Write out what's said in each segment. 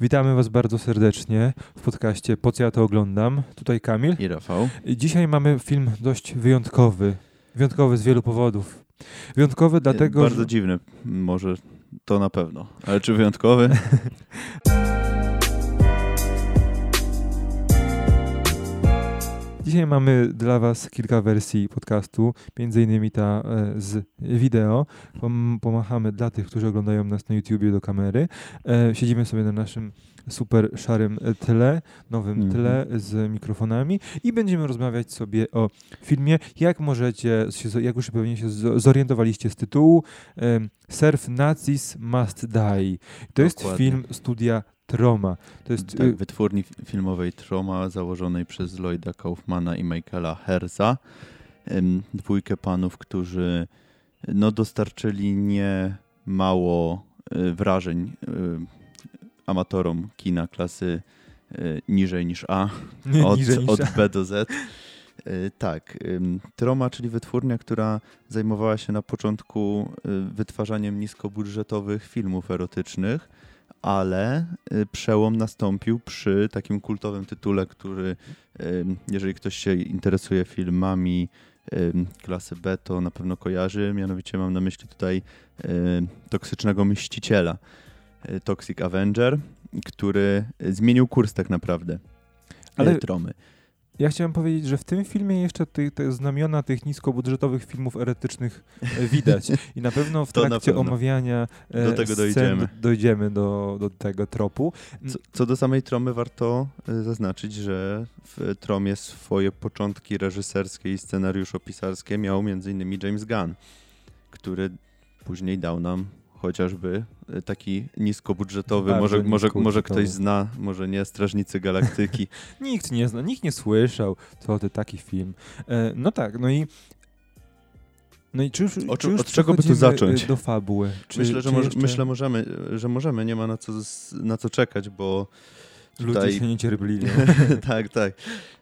Witamy Was bardzo serdecznie w podcaście Po co ja to oglądam. Tutaj Kamil. I Rafał. Dzisiaj mamy film dość wyjątkowy. Wyjątkowy z wielu powodów. Wyjątkowy dlatego, Bardzo że... dziwny, może to na pewno. Ale czy wyjątkowy? Dzisiaj mamy dla Was kilka wersji podcastu, między innymi ta e, z wideo. Pom pomachamy dla tych, którzy oglądają nas na YouTubie do kamery. E, siedzimy sobie na naszym super szarym tle, nowym Mhm. tle z mikrofonami i będziemy rozmawiać sobie o filmie. Jak możecie, się, jak już pewnie się zorientowaliście z tytułu, Surf Nazis Must Die. To jest Dokładnie. film studia Troma. To jest tak, y, wytwórni fi- filmowej Troma, założonej przez Lloyda Kaufmana i Michaela Herza. Dwójkę panów, którzy no, dostarczyli nie mało y, wrażeń y, amatorom kina klasy niżej niż A. od, niż od B do Z. Tak, Troma, czyli wytwórnia, która zajmowała się na początku wytwarzaniem niskobudżetowych filmów erotycznych, ale y, przełom nastąpił przy takim kultowym tytule, który, jeżeli ktoś się interesuje filmami klasy B, to na pewno kojarzy. Mianowicie mam na myśli tutaj toksycznego myśliciela, y, Toxic Avenger, który y, zmienił kurs tak naprawdę. Ale- Ale Tromy. Ja chciałem powiedzieć, że w tym filmie jeszcze ty, te znamiona tych niskobudżetowych filmów erotycznych e, widać. I na pewno w trakcie pewno. omawiania e, Do tego scen dojdziemy. dojdziemy do, do tego tropu. Co, co do samej Tromy warto y, zaznaczyć, że w Tromie swoje początki reżyserskie i scenariuszopisarskie miał m.in. James Gunn, który później dał nam chociażby y, taki niskobudżetowy, Bardzo może, może, może ktoś zna, może nie, Strażnicy Galaktyki. Nikt nie zna, nikt nie słyszał, co ty taki film. E, no tak, no i no i czy już, O czy już od czego by tu przechodzimy, zacząć? e, do fabuły? Czy, myślę, że czy moż, jeszcze myślę możemy, że możemy, nie ma na co, na co czekać, bo ludzie tutaj- się niecierpliwią. tak, tak.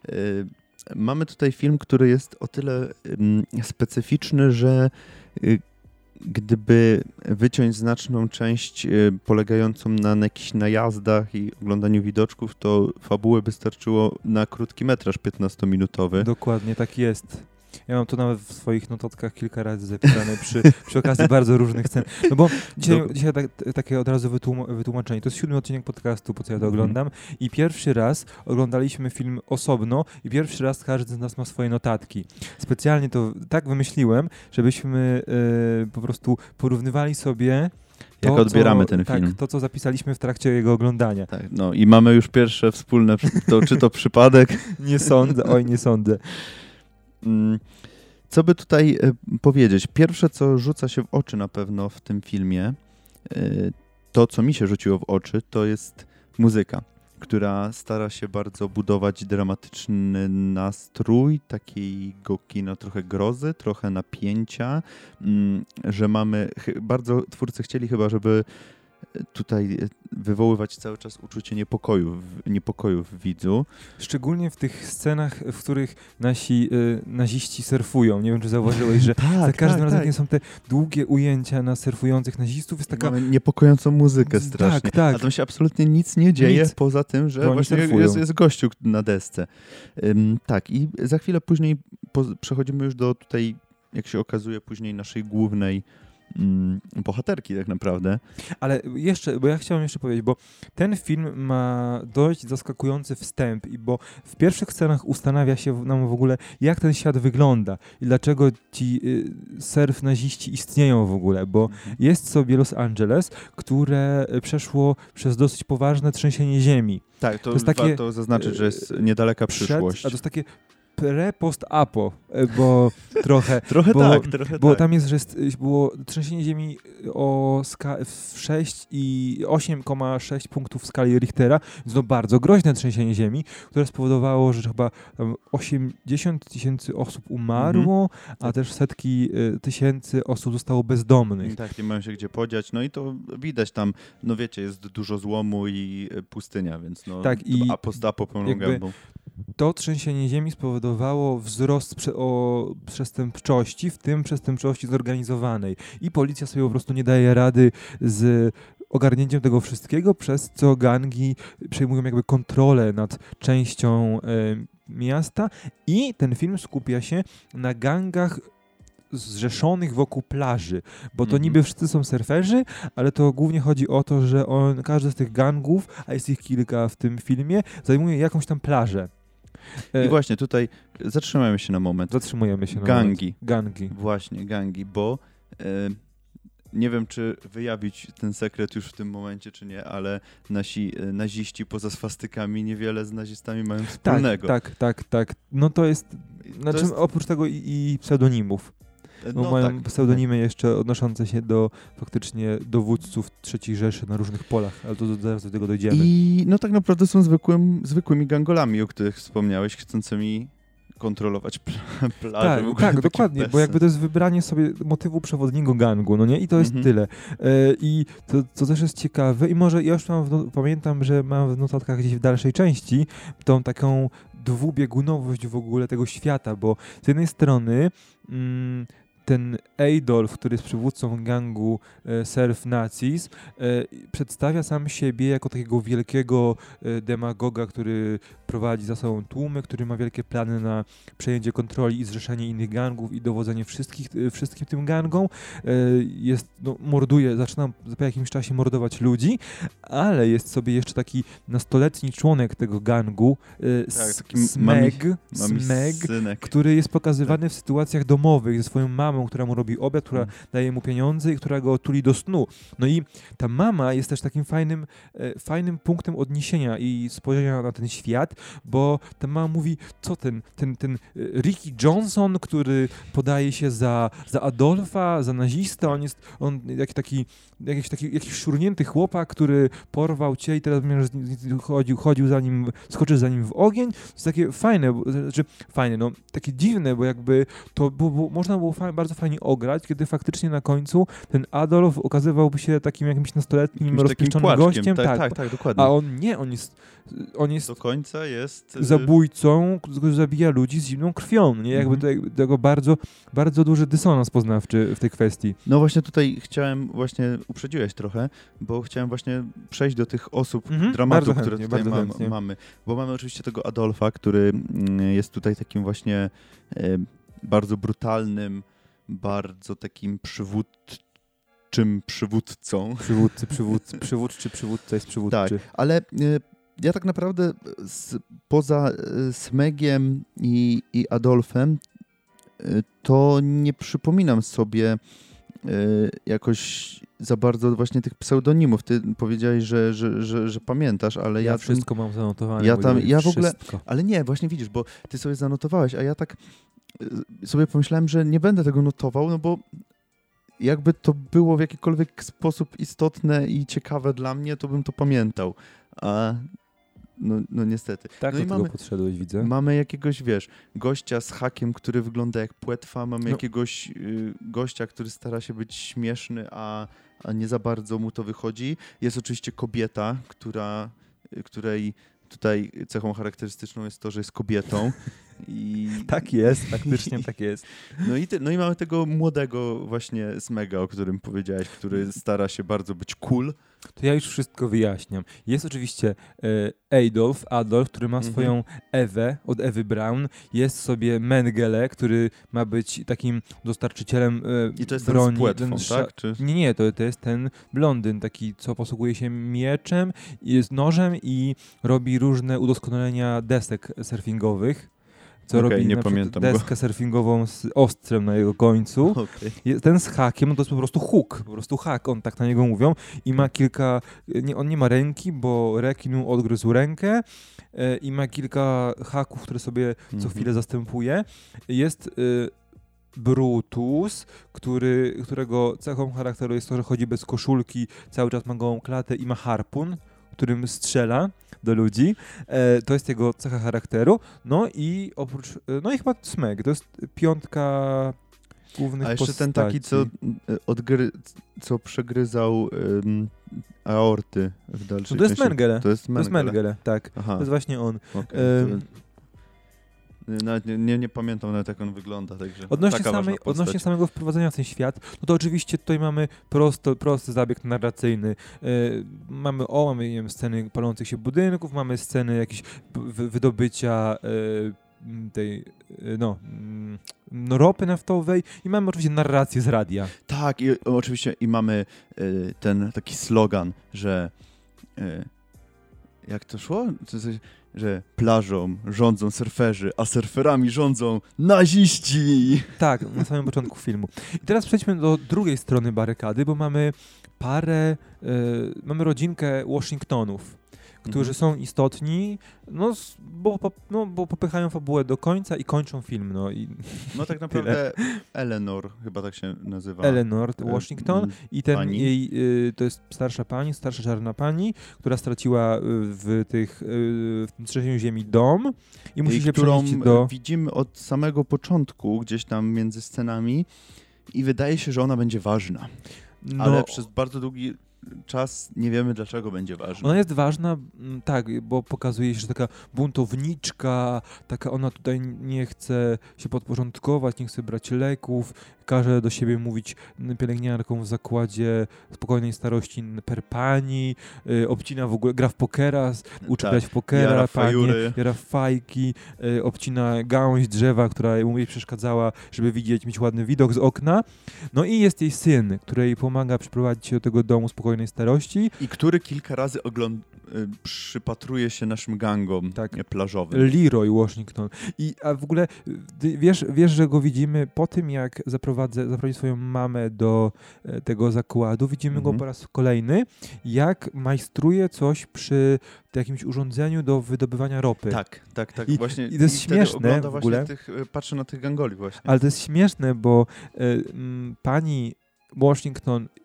Y, Mamy tutaj film, który jest o tyle ym, specyficzny, że y, gdyby wyciąć znaczną część y, polegającą na, na jakichś najazdach i oglądaniu widoczków, to fabułę by starczyło na krótki metraż 15-minutowy. Dokładnie, tak jest. Ja mam to nawet w swoich notatkach kilka razy zapisane przy, przy okazji bardzo różnych scen. No bo dzisiaj, dzisiaj tak, takie od razu wytłum- wytłumaczenie. To jest siódmy odcinek podcastu, po co ja to Mhm. oglądam. I pierwszy raz oglądaliśmy film osobno i pierwszy raz każdy z nas ma swoje notatki. Specjalnie to tak wymyśliłem, żebyśmy e, po prostu porównywali sobie to, Jak odbieramy co, ten tak, film. to, co zapisaliśmy w trakcie jego oglądania. Tak, no i mamy już pierwsze wspólne, to, czy to przypadek, Nie sądzę, oj nie sądzę. Mm, Co by tutaj e, powiedzieć? Pierwsze, co rzuca się w oczy na pewno w tym filmie, e, to co mi się rzuciło w oczy, to jest muzyka, która stara się bardzo budować dramatyczny nastrój, takiego kina trochę grozy, trochę napięcia, mm, że mamy, bardzo twórcy chcieli chyba, żeby tutaj e, wywoływać cały czas uczucie niepokoju, w- niepokoju w widzu. Szczególnie w tych scenach, w których nasi y, naziści surfują. Nie wiem, czy zauważyłeś, że Tak, za każdym razem nie są te długie ujęcia na surfujących nazistów. Jest taka... Mamy niepokojącą muzykę Tak, strasznie. tak. A tam się absolutnie nic nie dzieje, Nic. poza tym, że właśnie jest, jest gościu na desce. Ym, tak, i za chwilę później po, przechodzimy już do tutaj, jak się okazuje, później naszej głównej bohaterki tak naprawdę. Ale jeszcze, bo ja chciałem jeszcze powiedzieć, bo ten film ma dość zaskakujący wstęp, i bo w pierwszych scenach ustanawia się nam w ogóle, jak ten świat wygląda i dlaczego ci y, surf naziści istnieją w ogóle, bo jest sobie Los Angeles, które y, przeszło przez dosyć poważne trzęsienie ziemi. Tak, to, to jest takie, warto zaznaczyć, że jest niedaleka Przed- przyszłość. A to jest takie pre-post-apo, e, bo trochę, Trochę bo- tak, trochę bo tak. tam jest, że jest, było trzęsienie ziemi o ska- w 6 i 8,6 punktów w skali Richtera, więc to bardzo groźne trzęsienie ziemi, które spowodowało, że chyba tam 80 tysięcy osób umarło, a też setki tysięcy osób zostało bezdomnych. Tak, nie mają się gdzie podziać. No i to widać tam, no wiecie, jest dużo złomu i e, pustynia, więc no Tak, i a post-apo pełną gębą. To trzęsienie ziemi spowodowało wzrost prze- o przestępczości, w tym przestępczości zorganizowanej. I policja sobie po prostu nie daje rady z ogarnięciem tego wszystkiego, przez co gangi przejmują jakby kontrolę nad częścią e, miasta i ten film skupia się na gangach zrzeszonych wokół plaży, bo to Mhm. niby wszyscy są surferzy, ale to głównie chodzi o to, że on, każdy z tych gangów, a jest ich kilka w tym filmie, zajmuje jakąś tam plażę. E, I właśnie tutaj zatrzymajmy się na moment. Zatrzymujemy się na Gangi. moment. Gangi. Właśnie, gangi, bo e, nie wiem, czy wyjawić ten sekret już w tym momencie, czy nie, ale nasi e, naziści poza swastykami niewiele z nazistami mają Tak, wspólnego. tak, tak, tak. No to jest, To znaczy jest- oprócz tego i, i pseudonimów. E, Bo mają pseudonimy jeszcze odnoszące się do faktycznie dowódców III Rzeszy na różnych polach, ale to zaraz do tego dojdziemy. I no tak naprawdę są zwykłym, zwykłymi gangolami, o których wspomniałeś, chcącymi kontrolować pla plażę. Tak, tak, dokładnie, bo jakby to jest wybranie sobie motywu przewodniego gangu, no nie? I to jest Mhm. tyle. E, I to, to też jest ciekawe i może ja już mam no- pamiętam, że mam w notatkach gdzieś w dalszej części tą taką dwubiegunowość w ogóle tego świata, bo z jednej strony mm, ten Adolf, który jest przywódcą gangu e, Surf Nazis, e, przedstawia sam siebie jako takiego wielkiego e, demagoga, który prowadzi za sobą tłumy, który ma wielkie plany na przejęcie kontroli i zrzeszenie innych gangów i dowodzenie wszystkich, wszystkim tym gangom. Jest, no, morduje, zaczyna po jakimś czasie mordować ludzi, ale jest sobie jeszcze taki nastoletni członek tego gangu, Tak, S- taki mami- Smeg, Smeg, który jest pokazywany w sytuacjach domowych ze swoją mamą, która mu robi obiad, która Mm. daje mu pieniądze i która go tuli do snu. No i ta mama jest też takim fajnym, e, fajnym punktem odniesienia i spojrzenia na ten świat, bo ta mama mówi, co ten, ten, ten e, Ricky Johnson, który podaje się za, za Adolfa, za nazista, on jest, on jak taki, jakiś taki jakiś szurnięty chłopak, który porwał cię i teraz będziesz chodził, chodził za nim, skoczysz za nim w ogień. To jest takie fajne, znaczy fajne, no takie dziwne, bo jakby to było, można było fa- bardzo fajnie ograć, kiedy faktycznie na końcu ten Adolf okazywałby się takim jakimś nastoletnim, rozpieszczonym gościem. Tak, Tak, tak, tak, dokładnie. A on nie, on jest, on jest Do końca jest... y, zabójcą, który zabija ludzi z zimną krwią, nie? Jakby Mhm. te- tego bardzo, bardzo duży dysonans poznawczy w tej kwestii. No właśnie tutaj chciałem, właśnie uprzedziłeś trochę, bo chciałem właśnie przejść do tych osób, Mhm, dramatu, bardzo które chętnie, tutaj mam, mamy. Bo mamy oczywiście tego Adolfa, który mm, jest tutaj takim właśnie e, bardzo brutalnym, bardzo takim przywódczym przywódcą. Przywódcy, przywódcy, przywódczy, przywódca jest przywódczy. Tak, ale e, ja tak naprawdę z, poza e, Smegiem i, i Adolfem e, to nie przypominam sobie e, jakoś za bardzo właśnie tych pseudonimów. Ty powiedziałeś, że, że, że, że pamiętasz, ale ja, ja, wszystko mam zanotowane. ja tam- ja w ogóle- wszystko. Ale nie, właśnie widzisz, bo ty sobie zanotowałeś, a ja tak sobie pomyślałem, że nie będę tego notował, no bo jakby to było w jakikolwiek sposób istotne i ciekawe dla mnie, to bym to pamiętał. A no, no niestety. Tak no do i tego mamy- podszedłeś, widzę. Mamy jakiegoś, wiesz, gościa z hakiem, który wygląda jak płetwa, mamy No. jakiegoś y, gościa, który stara się być śmieszny, a, a nie za bardzo mu to wychodzi. Jest oczywiście kobieta, która, y, której tutaj cechą charakterystyczną jest to, że jest kobietą. I, Tak jest, faktycznie tak jest. no, i te, no i mamy tego młodego właśnie Smega, o którym powiedziałeś, który stara się bardzo być cool. To ja już wszystko wyjaśniam. Jest oczywiście e, Adolf, Adolf, który ma Mhm. swoją Ewę od Ewy Brown. Jest sobie Mengele, który ma być takim dostarczycielem e, I to jest ten broni. z płetwą, ten tak? Czy... Nie, nie, to, to jest ten blondyn, taki, co posługuje się mieczem, jest nożem i robi różne udoskonalenia desek surfingowych. Co Okej, robi nie pamiętam go. deskę surfingową z ostrzem na jego końcu. Je- Ten z hakiem, no to jest po prostu hook, po prostu hak, on tak na niego mówią i ma kilka, nie, on nie ma ręki, bo rekin mu odgryzł rękę e, i ma kilka haków, które sobie co Mhm. chwilę zastępuje. Jest y, Brutus, który, którego cechą charakteru jest to, że chodzi bez koszulki, cały czas ma gołą klatę i ma harpun, którym strzela do ludzi. E, to jest jego cecha charakteru. No i oprócz, e, no i chyba Smeg, to jest piątka głównych A jeszcze postaci. ten taki, co, y, odgry, co przegryzał ym, aorty w dalszej No to jest. Mengele. To jest To jest Mengele. Tak. Aha, To jest właśnie on. to- Nawet nie, nie, nie pamiętam nawet jak on wygląda, także Odnośnie, samej, odnośnie samego wprowadzenia w ten świat, no to oczywiście tutaj mamy prosto, prosty zabieg narracyjny. E, mamy, o, mamy nie wiem, sceny palących się budynków, mamy sceny wy- wydobycia e, m, tej, no, mm, no, ropy naftowej i mamy oczywiście narrację z radia. Tak, i oczywiście i mamy y, ten taki slogan, że y, jak to szło? Że plażą rządzą surferzy, a surferami rządzą naziści. Tak, na samym początku filmu. I teraz przejdźmy do drugiej strony barykady, bo mamy parę, e, mamy rodzinkę Washingtonów, którzy Mhm. są istotni, no, bo, no, bo popychają fabułę do końca i kończą film. No i No tak naprawdę Eleanor, chyba tak się nazywa. Eleanor Y, Washington mm, i ten pani. jej, y, to jest starsza pani, starsza czarna pani, która straciła y, w tych, w tym trzeciej ziemi dom i musi i się którą przenieść do... widzimy od samego początku, gdzieś tam między scenami i wydaje się, że ona będzie ważna. No, Ale przez bardzo długi czas nie wiemy, dlaczego będzie ważna. Ona jest ważna, mm, tak, bo pokazuje się, że taka buntowniczka, taka ona tutaj nie chce się podporządkować, nie chce brać leków, każe do siebie mówić pielęgniarką w zakładzie spokojnej starości per pani, y, obcina w ogóle, gra w pokera, uczy Tak, grać w pokera, jara panie, fajury. jara fajki, y, obcina gałąź drzewa, która mu jej przeszkadzała, żeby widzieć, mieć ładny widok z okna. No i jest jej syn, który jej pomaga przyprowadzić się do tego domu spokojnej starości. I który kilka razy ogląd- y, przypatruje się naszym gangom Tak. plażowym. Leroy Washington. I a w ogóle wiesz, wiesz, że go widzimy po tym, jak zaprowadzę, zaprowadzi swoją mamę do e, tego zakładu. Widzimy go Mhm. po raz kolejny, jak majstruje coś przy jakimś urządzeniu do wydobywania ropy. Tak, tak, tak. I- właśnie, i to jest wtedy śmieszne w ogóle. Tych, y, patrzę na tych gangoli właśnie. Ale to jest śmieszne, bo e, mm, pani Washington y,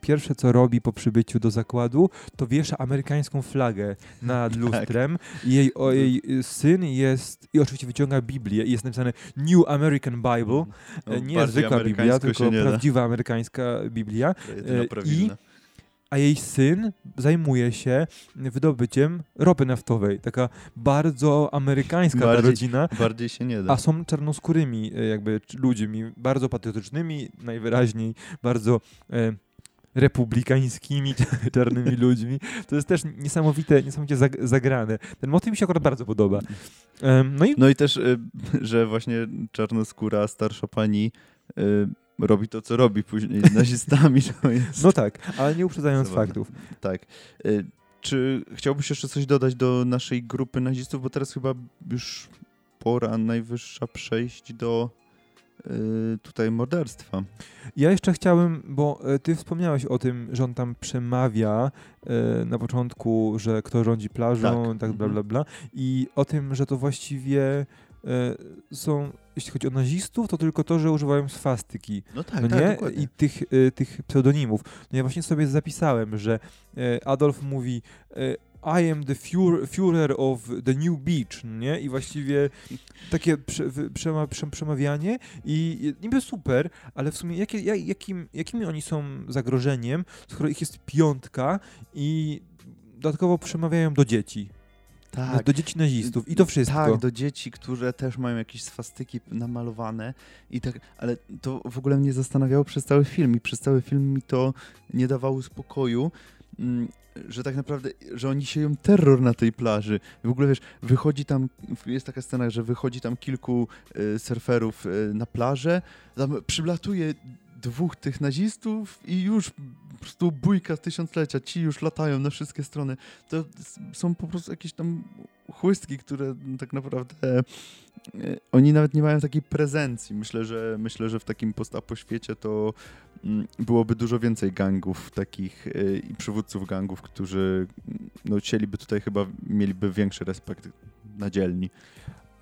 pierwsze co robi po przybyciu do zakładu, to wiesza amerykańską flagę nad Tak. lustrem. Jej, o, jej y, syn jest, i oczywiście wyciąga Biblię i jest napisane New American Bible. No, nie zwykła Biblia, tylko nie da. prawdziwa amerykańska Biblia. E, i-. A jej syn zajmuje się wydobyciem ropy naftowej. Taka bardzo amerykańska ta Bardziej- rodzina. Bardziej się nie da. A są czarnoskórymi jakby ludźmi, bardzo patriotycznymi, najwyraźniej bardzo e, republikańskimi czarnymi ludźmi. To jest też niesamowite, niesamowicie zag- zagrane. Ten motyw mi się akurat bardzo podoba. No i No i też, y, że właśnie czarnoskóra starsza pani y, robi to, co robi później z nazistami. To jest, no tak, ale nie uprzedzając Zabawne. faktów. Tak. Y, Czy chciałbyś jeszcze coś dodać do naszej grupy nazistów? Bo teraz chyba już pora najwyższa przejść do tutaj morderstwa. Ja jeszcze chciałem, bo e, ty wspomniałeś o tym, że on tam przemawia e, na początku, że kto rządzi plażą, Tak. tak, bla, Mhm. bla, bla. I o tym, że to właściwie są, jeśli chodzi o nazistów, to tylko to, że używają swastyki. No tak, no tak, nie? dokładnie. I tych, tych pseudonimów. No ja właśnie sobie zapisałem, że Adolf mówi I am the Führer, of the New Beach, nie? I właściwie takie prze, przema, przem- przemawianie i i niby super, ale w sumie jakie, jak, jakim, jakimi oni są zagrożeniem, skoro ich jest piątka i dodatkowo przemawiają do dzieci. tak. Do dzieci nazistów i to wszystko. Tak, do dzieci, które też mają jakieś swastyki namalowane i tak, ale to w ogóle mnie zastanawiało przez cały film i przez cały film mi to nie dawało spokoju, mm, że tak naprawdę, że oni sieją terror na tej plaży. W ogóle wiesz, wychodzi tam, jest taka scena, że wychodzi tam kilku y, surferów y, na plażę, tam przyblatuje dwóch tych nazistów i już po prostu bójka tysiąclecia, ci już latają na wszystkie strony. To są po prostu jakieś tam chłystki, które tak naprawdę e, oni nawet nie mają takiej prezencji. Myślę, że myślę, że w takim post-apo świecie to mm, byłoby dużo więcej gangów takich e, i przywódców gangów, którzy no, chcieliby tutaj chyba mieliby większy respekt na dzielni.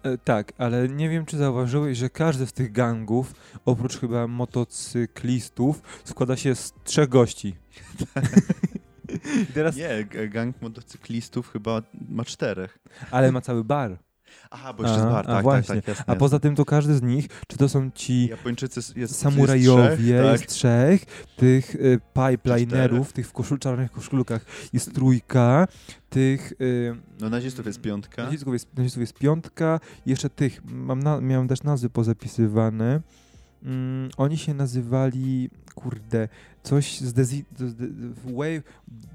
E, Tak, ale nie wiem, czy zauważyłeś, że każdy z tych gangów, oprócz chyba motocyklistów, składa się z trzech gości. Teraz, Nie, gang motocyklistów chyba ma czterech. ale ma cały bar. Aha, bo jeszcze A, jest bar, a tak, właśnie. tak, tak, jasne, A poza tym to każdy z nich, czy to są ci Japończycy jest samurajowie, jest trzech, tak? trzech, tych y, pipelinerów, tych w koszul, czarnych koszulkach jest trójka, tych y, No nazistów jest piątka. nazistów, jest, nazistów jest piątka, jeszcze tych, mam na, miałem też nazwy pozapisywane, mm, oni się nazywali, kurde, coś z, dezi, z de, wave,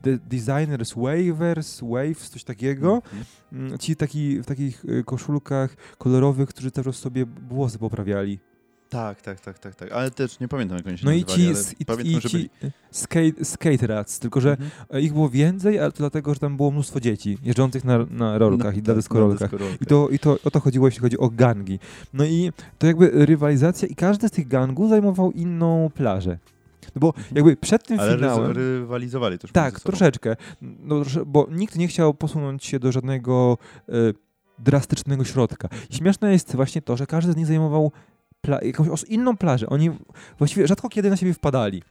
de, Designers Waivers, Waves, coś takiego. Mhm. Mm, Ci taki, w takich y, koszulkach kolorowych, którzy czas sobie włosy poprawiali. Tak, tak, tak, tak, tak. Ale też nie pamiętam, jak oni się No i nazywali, ci, ale s- i, pamiętam, i ci byli. skate, skate rats, tylko że Mhm. e, ich było więcej, ale to dlatego, że tam było mnóstwo dzieci jeżdżących na, na rolkach i na deskorolkach. I to, I to o to chodziło, jeśli chodzi o gangi. No i to jakby rywalizacja i każdy z tych gangów zajmował inną plażę. No bo jakby przed tym Ale finałem... ryz- rywalizowali też Tak, troszeczkę. No, bo nikt nie chciał posunąć się do żadnego e, drastycznego środka. I śmieszne jest właśnie to, że każdy z nich zajmował pla- jakąś inną plażę. Oni właściwie rzadko kiedy na siebie wpadali.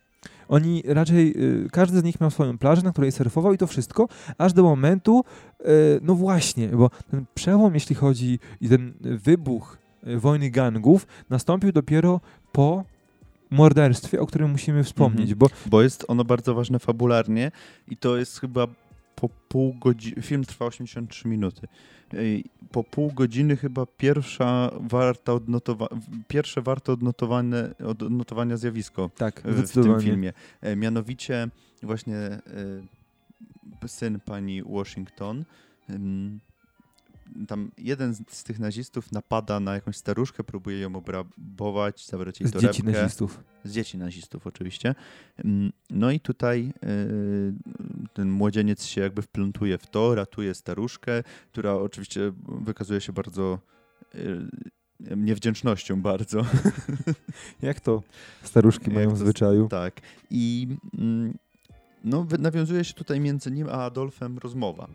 Oni raczej, y, każdy z nich miał swoją plażę, na której surfował i to wszystko, aż do momentu, y, no właśnie, bo ten przełom, jeśli chodzi i ten wybuch y, wojny gangów nastąpił dopiero po morderstwie, o którym musimy wspomnieć, Mhm. bo Bo jest ono bardzo ważne fabularnie i to jest chyba po pół godziny, film trwa 83 minuty. Po pół godziny chyba pierwsza warta odnotowa- pierwsze warte odnotowane, odnotowania zjawisko tak, w, tym filmie. E, Mianowicie właśnie e, syn pani Washington tam jeden z, z tych nazistów napada na jakąś staruszkę, próbuje ją obrabować, zabrać jej Z torebkę. dzieci nazistów. Z dzieci nazistów oczywiście. Ym, No i tutaj yy, ten młodzieniec się jakby wplątuje w to, ratuje staruszkę, która oczywiście wykazuje się bardzo yy, niewdzięcznością bardzo. Jak to staruszki mają to w zwyczaju? tak. I mm, no, nawiązuje się tutaj między nim a Adolfem rozmowa,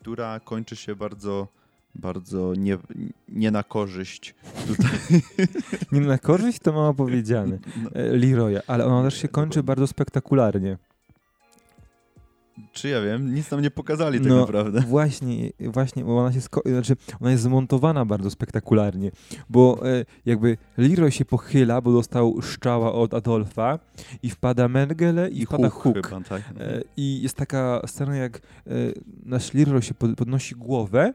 która kończy się bardzo bardzo nie, nie na korzyść tutaj. Nie na korzyść to mało powiedziane. No, e, Leroya, ale ona też się kończy bardzo spektakularnie. czy ja wiem, nic nam nie pokazali tak No, naprawdę. Właśnie, właśnie, bo ona się sko- znaczy, ona jest zmontowana bardzo spektakularnie, bo e, jakby Leroy się pochyla, bo dostał szczała od Adolfa i wpada Mengele i, wpada Hook. chyba, tak. E, I jest taka scena, jak e, nasz Leroy się pod, podnosi głowę,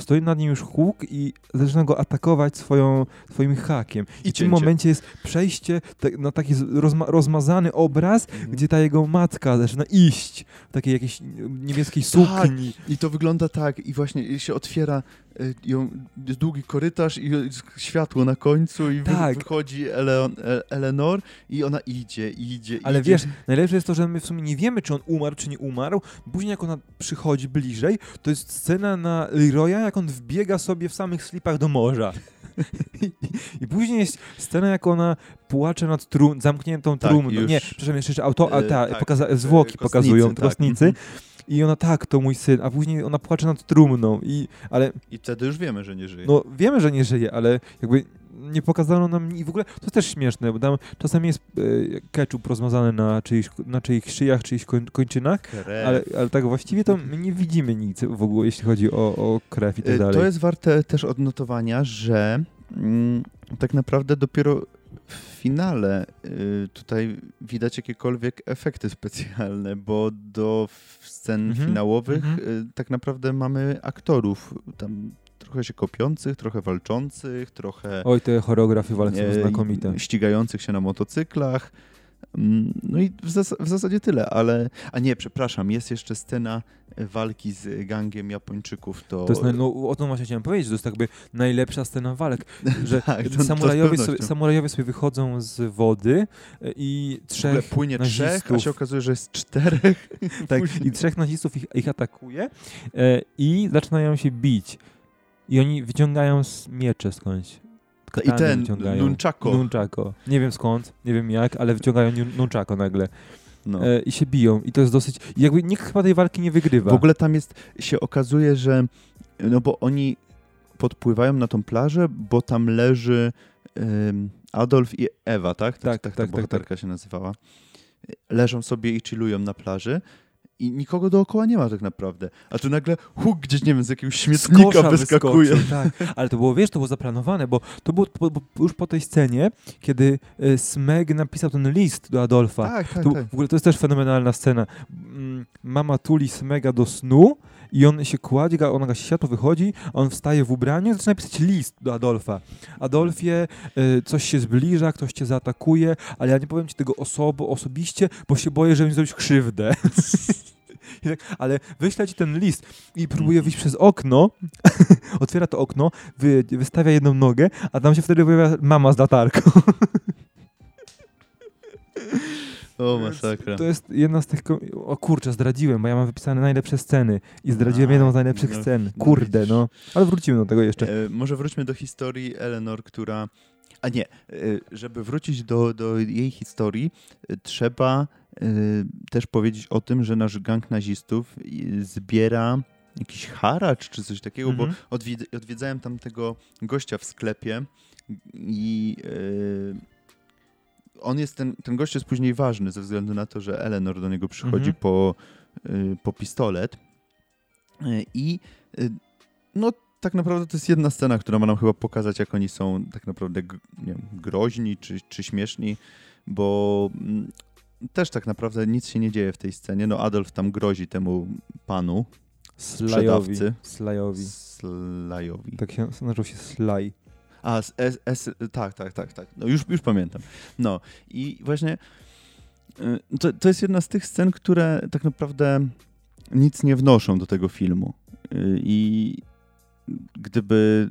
stoi nad nim już Hook i zaczyna go atakować swoją, swoim hakiem. I, w tym momencie jest przejście te, na taki rozma rozmazany obraz, Mhm. gdzie ta jego matka zaczyna iść w takiej jakiejś niebieskiej sukni. I to wygląda tak, i właśnie się otwiera ją, jest długi korytarz i światło na końcu i Tak. wychodzi Eleon, e, Eleanor i ona idzie, idzie, Ale idzie. wiesz, najlepsze jest to, że my w sumie nie wiemy, czy on umarł, czy nie umarł. Później jak ona przychodzi bliżej, to jest scena na Leroya, jak on wbiega sobie w samych slipach do morza. I, później jest scena, jak ona płacze nad trum, zamkniętą Tak, trumną. już- Nie, przepraszam, jeszcze, auto, a E, ta, tak, pokaza- e, zwłoki kostnicy, pokazują, tak. kostnicy. Mhm. I ona tak, to mój syn, a później ona płacze nad trumną. I, ale I wtedy już wiemy, że nie żyje. no wiemy, że nie żyje, ale jakby nie pokazano nam i w ogóle to też śmieszne, bo tam czasem jest e, ketchup rozmazany na czyichś, na czyichś szyjach, czyichś koń, kończynach, ale, ale tak właściwie to my nie widzimy nic w ogóle, jeśli chodzi o, o krew i tak Y, dalej. To jest warte też odnotowania, że mm, tak naprawdę dopiero w finale y, tutaj widać jakiekolwiek efekty specjalne, bo do scen Mhm, finałowych mhm. y, tak naprawdę mamy aktorów tam trochę się kopiących, trochę walczących, trochę Oj, te choreografie walk są e, znakomite. ścigających się na motocyklach. Mm, No i w, zas w zasadzie tyle, ale... A nie, przepraszam, jest jeszcze scena e, walki z gangiem Japończyków. To, To jest, no, o tym właśnie chciałem powiedzieć, że to jest jakby najlepsza scena walk, że Tak, to- to samurajowie, sobie, pewnością. samurajowie sobie wychodzą z wody e, i w ogóle trzech płynie trzech, a nazistów. się okazuje, że jest czterech. Tak, i trzech nazistów ich, ich atakuje e, i zaczynają się bić. I oni wyciągają z miecze skądś. I ten wyciągają. nunchako. Nunchako. Nie wiem skąd, nie wiem jak, ale wyciągają nun- nunchako nagle. No. E, I się biją. I to jest dosyć... Jakby nikt chyba tej walki nie wygrywa. W ogóle tam jest, się okazuje, że no bo oni podpływają na tą plażę, bo tam leży ym, Adolf i Ewa, tak? Tak, tak, tak, ta bohaterka się nazywała. Leżą sobie i chillują na plaży i nikogo dookoła nie ma tak naprawdę. A tu nagle huk gdzieś, nie wiem, z jakiegoś śmietnika wyskakuje. wyskoczył, tak. Ale to było, wiesz, to było zaplanowane, bo to było po, po, już po tej scenie, kiedy e, Smeg napisał ten list do Adolfa. Tak, tak, Tu, tak. W ogóle to jest też fenomenalna scena. Mm, Mama tuli Smega do snu i on się kładzie, ona gasi światło, wychodzi, on wstaje w ubraniu i zaczyna pisać list do Adolfa. Adolfie, y, coś się zbliża, ktoś cię zaatakuje, ale ja nie powiem ci tego osobo, osobiście, bo się boję, że mi zrobić krzywdę. Tak, ale wyślę ci ten list i próbuje wyjść przez okno, otwiera to okno, wy, wystawia jedną nogę, a tam się wtedy pojawia mama z latarką. O, masakra. To jest jedna z tych. O kurczę, zdradziłem, bo ja mam wypisane najlepsze sceny i zdradziłem A, jedną z najlepszych no, scen. Kurde, no. Ale wrócimy do tego jeszcze. E, może wróćmy do historii Eleanor, która. A nie, e, żeby wrócić do, do jej historii, e, trzeba e, też powiedzieć o tym, że nasz gang nazistów zbiera jakiś haracz czy coś takiego, Mhm. bo odwiedz, odwiedzałem tam tego gościa w sklepie i on jest, ten, ten gość jest później ważny ze względu na to, że Eleanor do niego przychodzi Mhm. po, e, po pistolet E, i e, no tak naprawdę to jest jedna scena, która ma nam chyba pokazać, jak oni są tak naprawdę wiem, groźni czy, czy śmieszni, bo mm, też tak naprawdę nic się nie dzieje w tej scenie. No Adolf tam grozi temu panu, Slajowi. sprzedawcy. Slajowi. Slajowi. Tak się nazywał się Slaj. A, tak, tak, tak, tak. No już, już pamiętam. No i właśnie y, to, to jest jedna z tych scen, które tak naprawdę nic nie wnoszą do tego filmu. Y, I gdyby,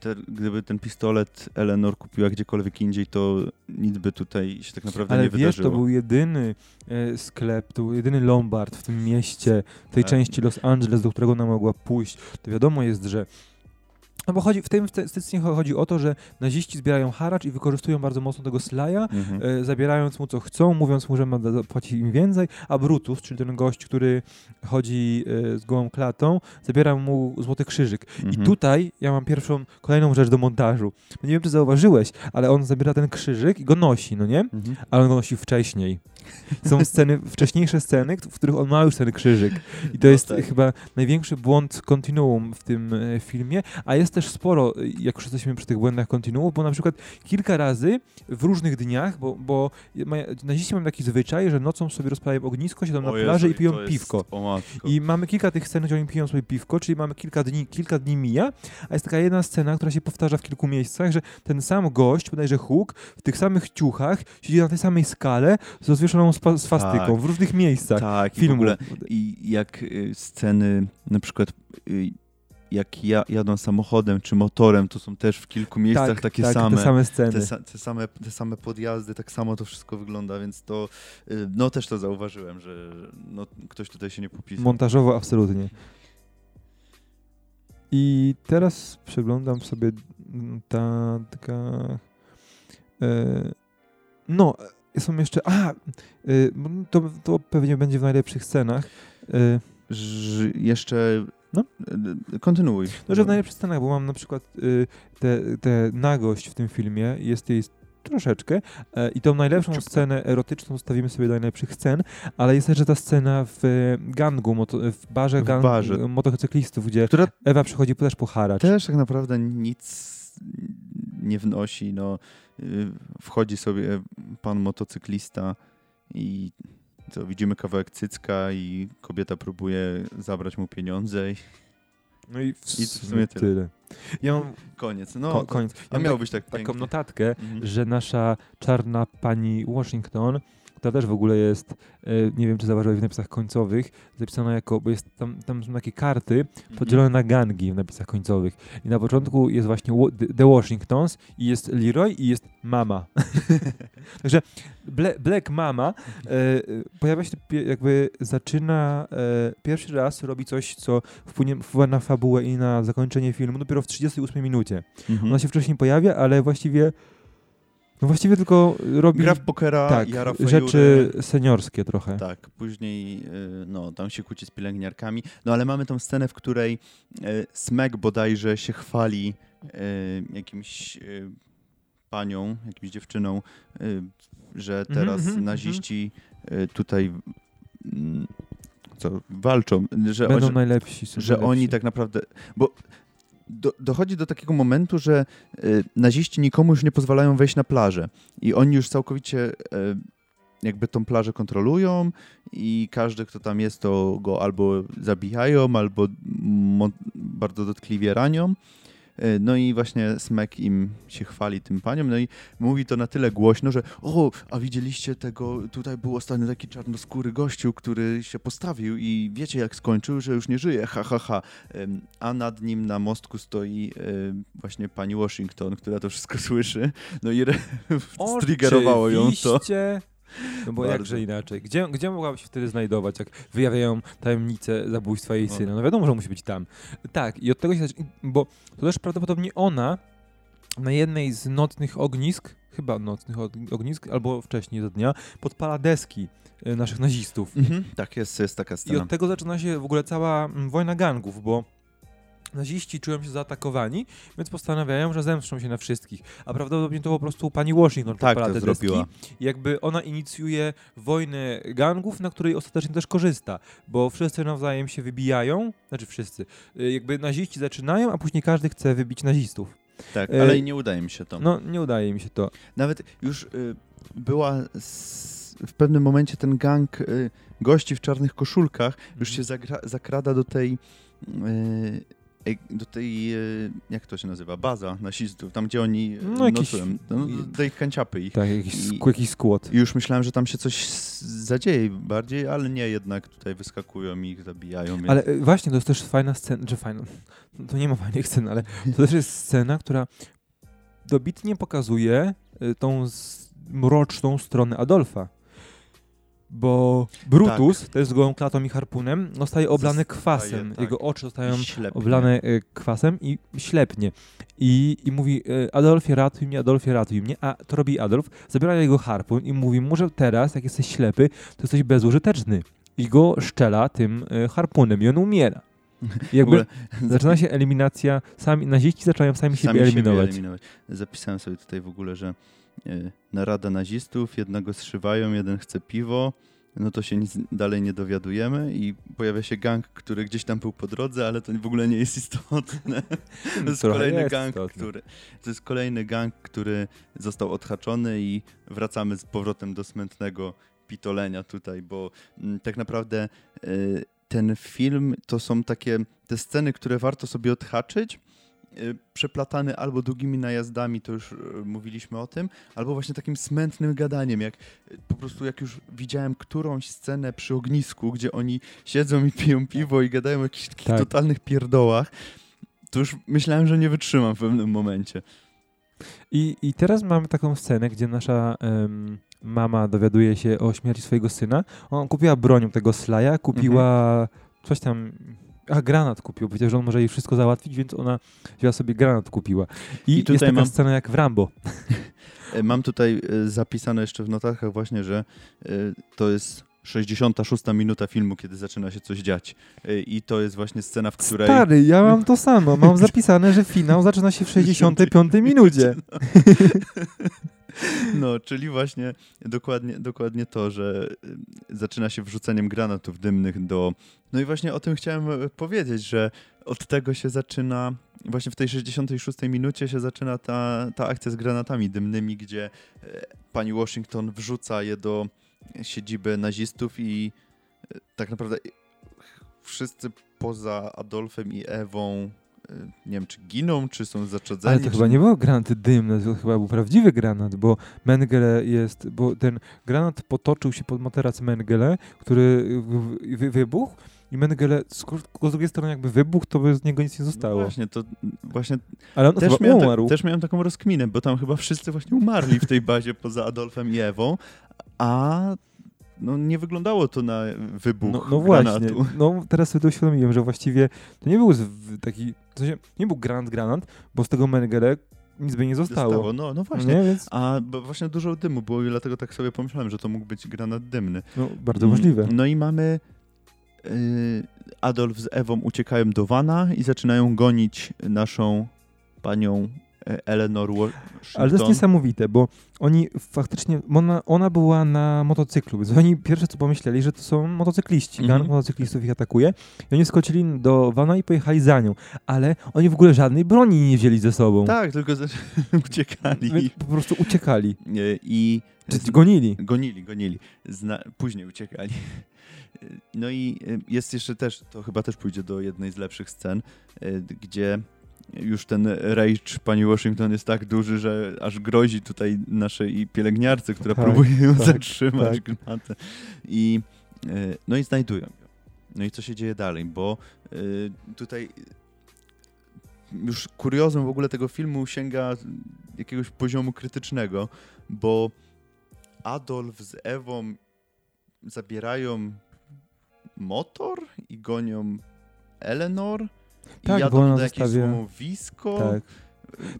te, gdyby ten pistolet Eleanor kupiła gdziekolwiek indziej, to nic by tutaj się tak naprawdę Ale nie wiesz, wydarzyło. to był jedyny e, sklep, to był jedyny Lombard w tym mieście, w tej Tak. części Los Angeles, do którego ona mogła pójść. To wiadomo jest, że no bo chodzi, w tym statystycznie chodzi o to, że naziści zbierają haracz i wykorzystują bardzo mocno tego Slaja, Mhm. e, zabierając mu co chcą, mówiąc mu, że ma zapłacić im więcej, a Brutus, czyli ten gość, który chodzi e, z gołą klatą, zabiera mu złoty krzyżyk. I Mhm. tutaj ja mam pierwszą, kolejną rzecz do montażu. No nie wiem, czy zauważyłeś, ale on zabiera ten krzyżyk i go nosi, no nie? Mhm. Ale on go nosi wcześniej. Są sceny, wcześniejsze sceny, w których on ma już ten krzyżyk. I to No jest tak. chyba największy błąd kontinuum w tym e, filmie, a jest też sporo, e, jak już jesteśmy przy tych błędach kontinuum, bo na przykład kilka razy w różnych dniach, bo, bo naziści mają taki zwyczaj, że nocą sobie rozpalają ognisko, siedzą na plaży i piją piwko. I mamy kilka tych scen, gdzie oni piją sobie piwko, czyli mamy kilka dni, kilka dni mija, a jest taka jedna scena, która się powtarza w kilku miejscach, że ten sam gość, bodajże Hook, w tych samych ciuchach, siedzi na tej samej skale z rozwieszoną swastyką Tak. w różnych miejscach tak, i w filmu. ogóle I jak y, sceny, na przykład y, jak ja, jadą samochodem czy motorem, to są też w kilku miejscach takie tak, same. Te same sceny. Te, te, same, te same podjazdy, tak samo to wszystko wygląda, więc to, y, no też to zauważyłem, że no, ktoś tutaj się nie popisał. Montażowo absolutnie. I teraz przeglądam sobie mm, ta taka. E, no, e, są jeszcze. A! E, to, to pewnie będzie w najlepszych scenach. E, jeszcze, No. y, kontynuuj. no, że w najlepszych scenach, bo mam na przykład y, te, te nagość w tym filmie, jest jej troszeczkę e, i tą najlepszą scenę erotyczną stawimy sobie do najlepszych scen, ale jest też ta scena w e, gangu, moto, w barze, W gang, barze. motocyklistów, gdzie Która Ewa przychodzi też po haracz. też tak naprawdę nic nie wnosi. No, y, wchodzi sobie pan motocyklista i widzimy kawałek cycka i kobieta próbuje zabrać mu pieniądze i No i w, I w sumie tyle. Ja mam koniec. No, ko- koniec. Ja miał tak- być tak taką pięknie. notatkę, Mhm. że nasza czarna pani Washington, która też w ogóle jest, e, nie wiem czy zauważyłeś w napisach końcowych, zapisana jako, bo jest tam, tam są takie karty Mhm. podzielone na gangi w napisach końcowych. I na początku jest właśnie The- Washingtons i jest Leroy i jest Mama. Także Black Mama e, pojawia się, jakby zaczyna e, pierwszy raz robi coś, co wpłynie, wpływa na fabułę i na zakończenie filmu dopiero w 38 minucie. Mhm. Ona się wcześniej pojawia, ale właściwie no właściwie tylko robi Gra w pokera, tak, jara fajury. rzeczy seniorskie trochę. Tak, później y, no, tam się kłóci z pielęgniarkami. No ale mamy tą scenę, w której y, Smek bodajże się chwali y, jakimś panią, jakimś dziewczyną, że Mhm, teraz mhm, naziści y, tutaj mm, co, walczą, że, Będą że, najlepsi. że najlepsi. oni tak naprawdę, bo do, dochodzi do takiego momentu, że y, naziści nikomu już nie pozwalają wejść na plażę i oni już całkowicie y, jakby tą plażę kontrolują i każdy, kto tam jest, to go albo zabijają, albo bardzo dotkliwie ranią. Y, No i właśnie Smek im się chwali tym paniom, no i mówi to na tyle głośno, że o, a widzieliście tego, tutaj był ostatnio taki czarnoskóry gościu, który się postawił i wiecie jak skończył, że już nie żyje, ha, ha, ha. A nad nim na mostku stoi ym, właśnie pani Washington, która to wszystko słyszy, no i striggerowało ją to. Oczywiście. No bo Bardzo. jakże inaczej? Gdzie, gdzie mogłaby się wtedy znajdować, jak wyjawiają tajemnicę zabójstwa jej syna? No wiadomo, że musi być tam. Tak, i od tego się bo to też prawdopodobnie ona na jednej z nocnych ognisk, chyba nocnych og- ognisk, albo wcześniej do dnia, podpala deski e, naszych nazistów. Mhm, tak, jest, jest taka I scena. od tego zaczyna się w ogóle cała mm, wojna gangów, bo naziści czują się zaatakowani, więc postanawiają, że zemszczą się na wszystkich. A prawdopodobnie to po prostu pani Washington Tak, podpala te deski. zrobiła. I jakby ona inicjuje wojnę gangów, na której ostatecznie też korzysta, bo wszyscy nawzajem się wybijają, znaczy wszyscy, y, jakby naziści zaczynają, a później każdy chce wybić nazistów. Tak, e, ale i nie udaje mi się to. No, nie udaje mi się to. Nawet już y, była s- w pewnym momencie ten gang y, gości w czarnych koszulkach już się zagra- zakrada do tej y, do tej, y, jak to się nazywa, baza nasistów, tam gdzie oni No, no, jakiś- nocują, no, do ich kanciapy ich. Tak, jakiś, I- sk- jakiś skład. I już myślałem, że tam się coś zadzieje bardziej, ale nie, jednak tutaj wyskakują i ich zabijają. Więc... Ale y, właśnie, to jest też fajna scena, że fajna, to nie ma fajnych scen, ale to też jest scena, która dobitnie pokazuje tą mroczną stronę Adolfa. Bo Brutus, to jest z gołą klatą i harpunem, zostaje oblany kwasem. tak. Jego oczy zostają ślepnie. oblane y, kwasem i ślepnie. I, I mówi, y, Adolfie ratuj mnie, Adolfie ratuj mnie, a to robi Adolf, zabiera jego harpun i mówi mu, że teraz, jak jesteś ślepy, to jesteś bezużyteczny. I go szczela tym y, harpunem i on umiera. I jakby ogóle zaczyna się eliminacja, sami, naziści zaczynają sami, siebie eliminować. eliminować. Zapisałem sobie tutaj w ogóle, że narada nazistów, jednego zszywają, jeden chce piwo, no to się nic dalej nie dowiadujemy i pojawia się gang, który gdzieś tam był po drodze, ale to w ogóle nie jest istotne. To jest Trochę kolejny jest gang, istotne. który, to jest kolejny gang, który został odhaczony i wracamy z powrotem do smętnego pitolenia tutaj, bo mm, tak naprawdę y, ten film to są takie te sceny, które warto sobie odhaczyć, y, przeplatane albo długimi najazdami, to już y, mówiliśmy o tym, albo właśnie takim smętnym gadaniem, jak y, po prostu jak już widziałem którąś scenę przy ognisku, gdzie oni siedzą i piją piwo i gadają o jakichś takich Tak. totalnych pierdołach, to już myślałem, że nie wytrzymam w pewnym momencie. I, I teraz mamy taką scenę, gdzie nasza mama dowiaduje się o śmierci swojego syna. On kupiła broń tego slaja, kupiła coś tam. A granat kupił, powiedział, że on może jej wszystko załatwić, więc ona wzięła sobie granat, kupiła. I, I jest tutaj taka mam- scena jak w Rambo. Mam tutaj e, zapisane jeszcze w notatkach właśnie, że e, to jest 66 minuta filmu, kiedy zaczyna się coś dziać. E, I to jest właśnie scena, w której... Stary, ja mam to samo. Mam zapisane, że finał zaczyna się w 65 minucie. No, czyli właśnie dokładnie, dokładnie to, że y, zaczyna się wrzuceniem granatów dymnych do... No i właśnie o tym chciałem e, powiedzieć, że od tego się zaczyna, właśnie w tej 66 minucie się zaczyna ta, ta akcja z granatami dymnymi, gdzie e, pani Washington wrzuca je do siedziby nazistów i e, tak naprawdę wszyscy poza Adolfem i Ewą nie wiem, czy giną, czy są zaczadzeni. Ale to czy... chyba nie był granat dymny, to chyba był prawdziwy granat, bo Mengele jest, bo ten granat potoczył się pod materac Mengele, który wy, wy, wybuchł i Mengele z, drugiej strony jakby wybuchł, to by z niego nic nie No zostało. właśnie, to właśnie Ale on też miałem, umarł. tak, też miałem taką rozkminę, bo tam chyba wszyscy właśnie umarli w tej bazie poza Adolfem i Ewą, a no, nie wyglądało to na wybuch No, no właśnie, granatu. no teraz sobie to uświadomiłem, że właściwie to nie był taki, w sensie nie był granat granat, bo z tego Mengele nic by nie zostało. Zostało. No, no właśnie. Nie, więc A właśnie dużo dymu było i dlatego tak sobie pomyślałem, że to mógł być granat dymny. no, bardzo możliwe. No i mamy y, Adolf z Ewą uciekają do Wana i zaczynają gonić naszą panią Eleanor Washington. Ale to jest niesamowite, bo oni faktycznie, ona, ona była na motocyklu, więc oni pierwsze co pomyśleli, że to są motocykliści, Mhm. gang motocyklistów ich atakuje i oni skoczyli do wana i pojechali za nią, ale oni w ogóle żadnej broni nie wzięli ze sobą. Tak, tylko uciekali. Więc po prostu uciekali, E, I czy gonili. Gonili, gonili. Zna, później uciekali. No i jest jeszcze też, to chyba też pójdzie do jednej z lepszych scen, gdzie już ten rage pani Washington jest tak duży, że aż grozi tutaj naszej pielęgniarce, która Tak, próbuje ją tak, zatrzymać tak. I, y, no i znajdują ją. No i co się dzieje dalej, bo y, tutaj już kuriozum w ogóle tego filmu sięga jakiegoś poziomu krytycznego, bo Adolf z Ewą zabierają motor i gonią Eleanor Tak, bo jadą ona na jakieś zostawia- złomowisko. Tak.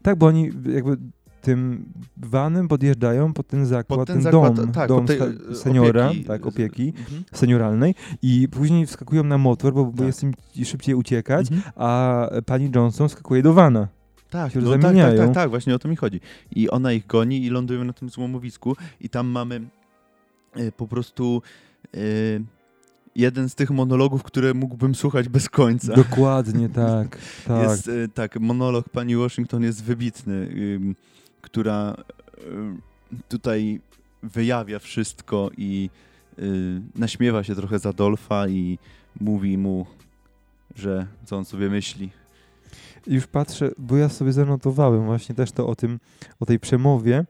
tak, bo oni jakby tym vanem podjeżdżają pod ten zakład, Pod ten ten, zakład, dom, tak, dom e, seniora, opieki. tak, opieki Mhm. senioralnej i później wskakują na motor, bo, bo Tak. jest im szybciej uciekać, Mhm. a pani Johnson skakuje do vana. Tak, no, tak, tak, tak, tak, właśnie o to mi chodzi. I ona ich goni i lądują na tym złomowisku i tam mamy e, po prostu e, jeden z tych monologów, które mógłbym słuchać bez końca. Dokładnie, tak. tak. Jest, e, tak, monolog pani Washington jest wybitny, która ym, tutaj wyjawia wszystko i y, naśmiewa się trochę z Adolfa i mówi mu, że co on sobie myśli. Już patrzę, bo ja sobie zanotowałem właśnie też to o tym, o tej przemowie.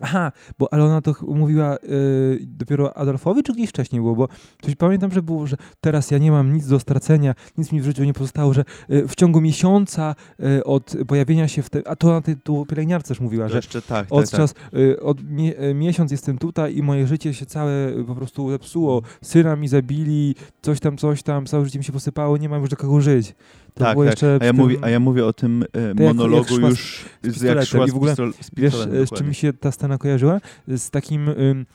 Aha, bo ale ona to mówiła y, dopiero Adolfowi, czy gdzieś wcześniej było? Bo coś pamiętam, że było, że teraz ja nie mam nic do stracenia, nic mi w życiu nie pozostało, że y, w ciągu miesiąca y, od pojawienia się w te, a to na tej tu pielęgniarce też mówiła, że Jeszcze tak, tak, od tak. czas, y, od mie, y, miesiąc jestem tutaj i moje życie się całe y, po prostu zepsuło. Syna mi zabili, coś tam, coś tam, całe życie mi się posypało, nie mam już do kogo żyć. To Tak, tak. jeszcze A ja, w mówię, tym- a ja mówię o tym e, jak monologu z- już z, pistoletem jak szła i z, w ogóle z Wiesz, e, z czym mi się ta scena kojarzyła? Z takim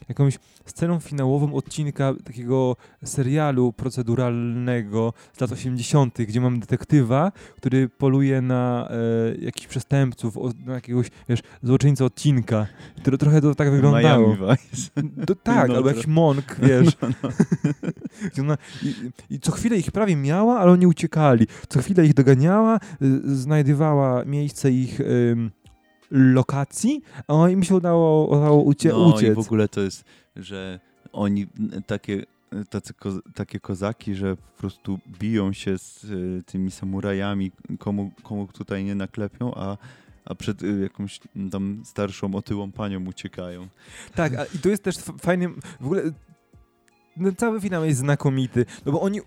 jakąś sceną finałową odcinka takiego serialu proceduralnego z lat 80., gdzie mam detektywa, który poluje na e, jakichś przestępców, o, na jakiegoś, wiesz, złoczyńcę odcinka. To trochę to tak wyglądało. Miami Vice. To, tak, No, albo jakiś monk, wiesz. Gdzie ona, i, I co chwilę ich prawie miała, ale oni uciekali. Co chwilę ich doganiała, y, znajdywała miejsce ich lokacji, a im się udało, udało ucie, no uciec. i w ogóle to jest, że oni takie, tacy ko, takie kozaki, że po prostu biją się z y, tymi samurajami, komu, komu tutaj nie naklepią, a, a przed y, jakąś tam starszą, otyłą panią uciekają. Tak, a, i to jest też fajny, w ogóle no, cały finał jest znakomity, no bo oni,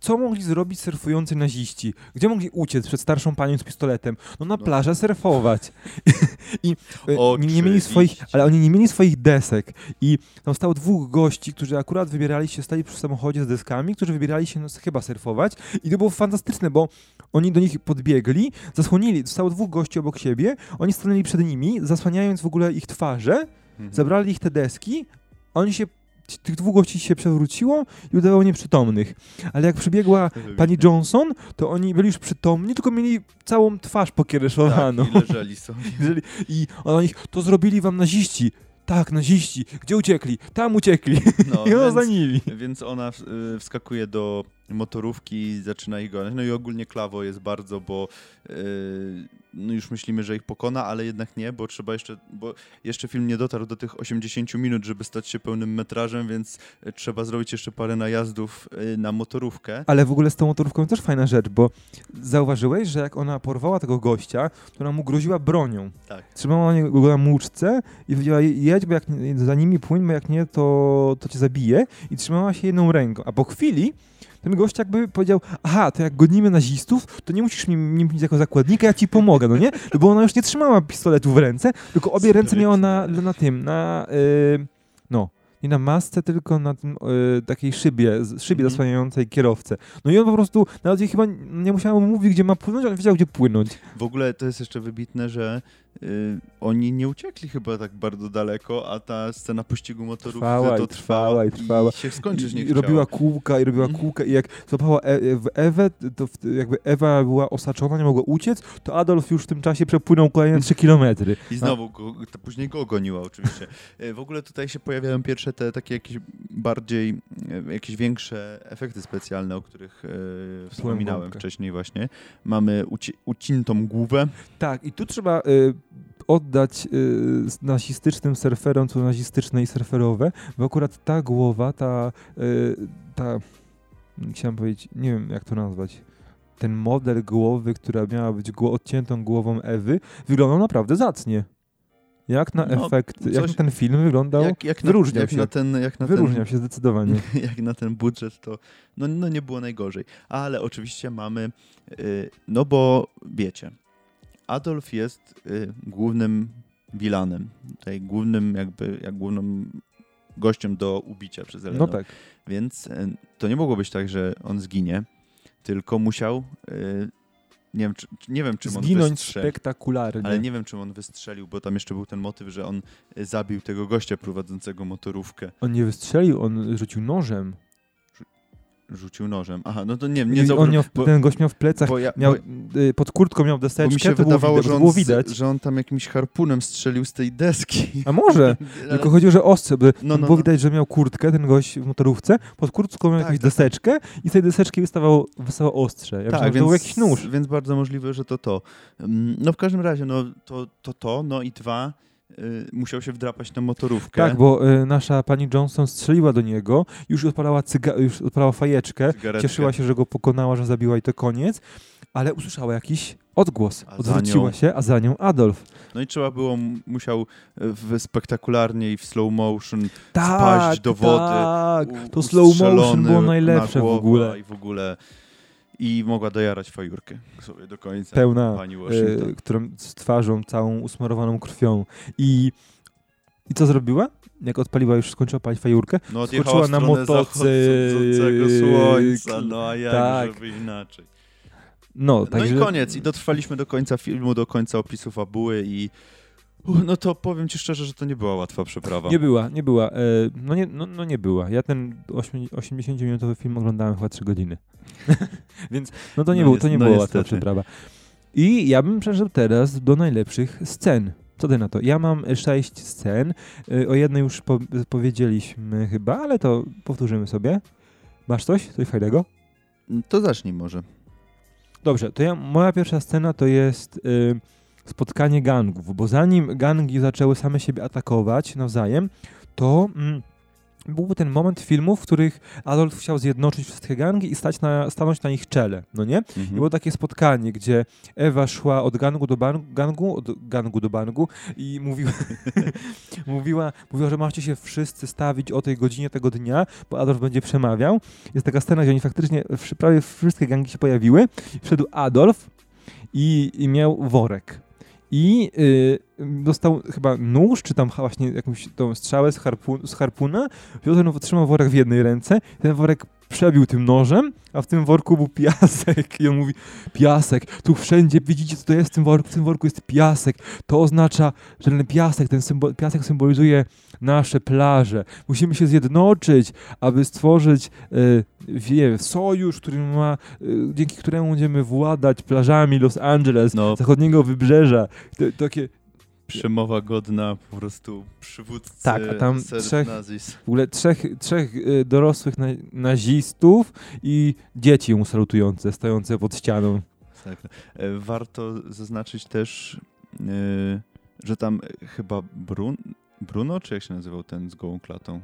co mogli zrobić surfujący naziści? Gdzie mogli uciec przed starszą panią z pistoletem? No na No. plażę surfować. I e, nie, mieli swoich, Oczywiście. ale oni nie mieli swoich desek i tam stało dwóch gości, którzy akurat wybierali się, stali przy samochodzie z deskami, którzy wybierali się no, chyba surfować i to było fantastyczne, bo oni do nich podbiegli, zasłonili, stało dwóch gości obok siebie, oni stanęli przed nimi, zasłaniając w ogóle ich twarze, Mhm. zabrali ich te deski, oni się, tych dwóch gości się przewróciło i udało nieprzytomnych. Ale jak przybiegła pani Johnson, to oni byli już przytomni, tylko mieli całą twarz pokiereszowaną. Tak, i leżeli sobie. I ona to zrobili wam naziści. Tak, naziści. Gdzie uciekli? Tam uciekli. No, I ona więc- za nimi. Więc ona y, wskakuje do motorówki i zaczyna ich gonić. No i ogólnie Klawo jest bardzo, bo y, no już myślimy, że ich pokona, ale jednak nie, bo trzeba jeszcze, bo jeszcze film nie dotarł do tych 80 minut, żeby stać się pełnym metrażem, więc y, trzeba zrobić jeszcze parę najazdów y, na motorówkę. Ale w ogóle z tą motorówką też fajna rzecz, bo zauważyłeś, że jak ona porwała tego gościa, to ona mu groziła bronią. Tak. Trzymała go na muczce i powiedziała, jedź, bo jak za nimi płyń, bo jak nie, to, to cię zabije. I trzymała się jedną ręką. A po chwili ten gość jakby powiedział, aha, to jak gonimy nazistów, to nie musisz mnie, mnie mieć jako zakładnika, ja ci pomogę, no nie? No bo ona już nie trzymała pistoletu w ręce, tylko obie ręce miała na, na tym, na, yy, no, nie na masce, tylko na tym yy, takiej szybie, szybie Mhm. zasłaniającej kierowcę. No i on po prostu, nawet jej chyba nie musiała mu mówić, gdzie ma płynąć, ale wiedział, gdzie płynąć. W ogóle to jest jeszcze wybitne, że y, oni nie uciekli chyba tak bardzo daleko, a ta scena pościgu motorów Trwała to trwała i trwała. i się skończyć nie I robiła kółka i robiła Mhm. kółka i jak złapała e w Ewę, to jakby Ewa była osaczona, nie mogła uciec, to Adolf już w tym czasie przepłynął kolejne 3 kilometry. I znowu go, to później go goniła oczywiście. E, W ogóle tutaj się pojawiają pierwsze te takie jakieś bardziej, e, jakieś większe efekty specjalne, o których e, wspominałem wcześniej właśnie. Mamy uci ucintą głowę. Tak, i tu trzeba y, oddać y, nazistycznym surferom, co nazistyczne i surferowe, bo akurat ta głowa, ta, y, ta, chciałem powiedzieć, nie wiem jak to nazwać, ten model głowy, która miała być gło odciętą głową Ewy, wyglądał naprawdę zacnie. Jak na No, efekt, jak coś- na ten film wyglądał, Jak, jak, na, wyróżniał jak się. na ten, jak na wyróżniał ten, się zdecydowanie. jak na ten budżet, to no, no nie było najgorzej. Ale oczywiście mamy, y, no bo wiecie, Adolf jest y, głównym vilanem, tutaj głównym jakby, jak głównym gościem do ubicia przez Elenę. No tak. Więc y, to nie mogło być tak, że on zginie, tylko musiał, y, nie wiem, czy, nie wiem czym on Zginąć wystrzelił. spektakularnie. Ale nie wiem, czym on wystrzelił, bo tam jeszcze był ten motyw, że on y, zabił tego gościa prowadzącego motorówkę. On nie wystrzelił, on rzucił nożem. Rzucił nożem. Aha, no to nie, nie on zauważyłem, miał, bo- ten gość miał w plecach, bo ja, miał, bo, y, pod kurtką miał bo deseczkę, mi się to wydawało, było, że widać, on, z- widać. że on tam jakimś harpunem strzelił z tej deski. A może? Ale- Tylko chodziło, że ostrze, by No, no, było no. widać, że miał kurtkę, ten gość w motorówce, pod kurtką miał Tak, jakąś tak, deseczkę i z tej deseczki wystawało, wystawało ostrze. Ja myślałem, że to był jakiś nóż. Więc bardzo możliwe, że to to. Mm, No w każdym razie, no to to, to no i dwa, musiał się wdrapać na motorówkę. Tak, bo y, nasza pani Johnson strzeliła do niego, już odpalała, cyga, już odpalała fajeczkę, Cygaretkę. cieszyła się, że go pokonała, że zabiła i to koniec, ale usłyszała jakiś odgłos. A Odwróciła nią- się, a za nią Adolf. No i trzeba było, musiał w spektakularnie i w slow motion Tak, spaść do wody. tak. To slow motion było na najlepsze w głowę ogóle. I w ogóle. I mogła dojarać fajurkę sobie do końca. Pełna, Pani Washington. e, którą z twarzą całą usmarowaną krwią. I, I co zrobiła? Jak odpaliła, już skończyła palić fajurkę, No skoczyła na motocykl. słońca, no a jak Tak. żeby inaczej. No, No i koniec. I dotrwaliśmy do końca filmu, do końca opisu fabuły i no to powiem ci szczerze, że to nie była łatwa przeprawa. Nie była, nie była. E, no, nie, no, no nie była. Ja ten ośmi- 80-minutowy film oglądałem chyba 3 godziny. Więc no to nie, No było, nies- to nie no była łatwa niestety. przeprawa. I ja bym przeszedł teraz do najlepszych scen. Co ty na to? Ja mam sześć scen. E, o jednej już po- powiedzieliśmy chyba, ale to powtórzymy sobie. Masz coś? Coś fajnego? To zacznij może. Dobrze, to ja, moja pierwsza scena to jest y, spotkanie gangów, bo zanim gangi zaczęły same siebie atakować nawzajem, to mm, był ten moment filmu, w których Adolf chciał zjednoczyć wszystkie gangi i stać na, stanąć na ich czele, no nie? I Mhm. było takie spotkanie, gdzie Ewa szła od gangu do gangu, od gangu do bangu i mówiła, mówiła, mówiła, że macie się wszyscy stawić o tej godzinie tego dnia, bo Adolf będzie przemawiał. Jest taka scena, gdzie oni faktycznie, prawie wszystkie gangi się pojawiły. Wszedł Adolf i, i miał worek. I y, dostał chyba nóż, czy tam właśnie jakąś tą strzałę z, harpu, z harpuna. Wziął ten, trzymał worek w jednej ręce. Ten worek przebił tym nożem, a w tym worku był piasek. I on mówi, piasek, tu wszędzie widzicie, co to jest w tym worku? W tym worku jest piasek. To oznacza, że ten piasek, ten symbol, piasek symbolizuje nasze plaże. Musimy się zjednoczyć, aby stworzyć y, wie, sojusz, który ma, y, dzięki któremu będziemy władać plażami Los Angeles, No. zachodniego wybrzeża. To, takie Przemowa godna po prostu przywódcy Tak, a tam trzech- nazis. w ogóle trzech, trzech y, dorosłych na, nazistów i dzieci mu salutujące, stojące pod ścianą. Tak. E, Warto zaznaczyć też, e, że tam e, chyba Brun Bruno, czy jak się nazywał ten z gołą klatą?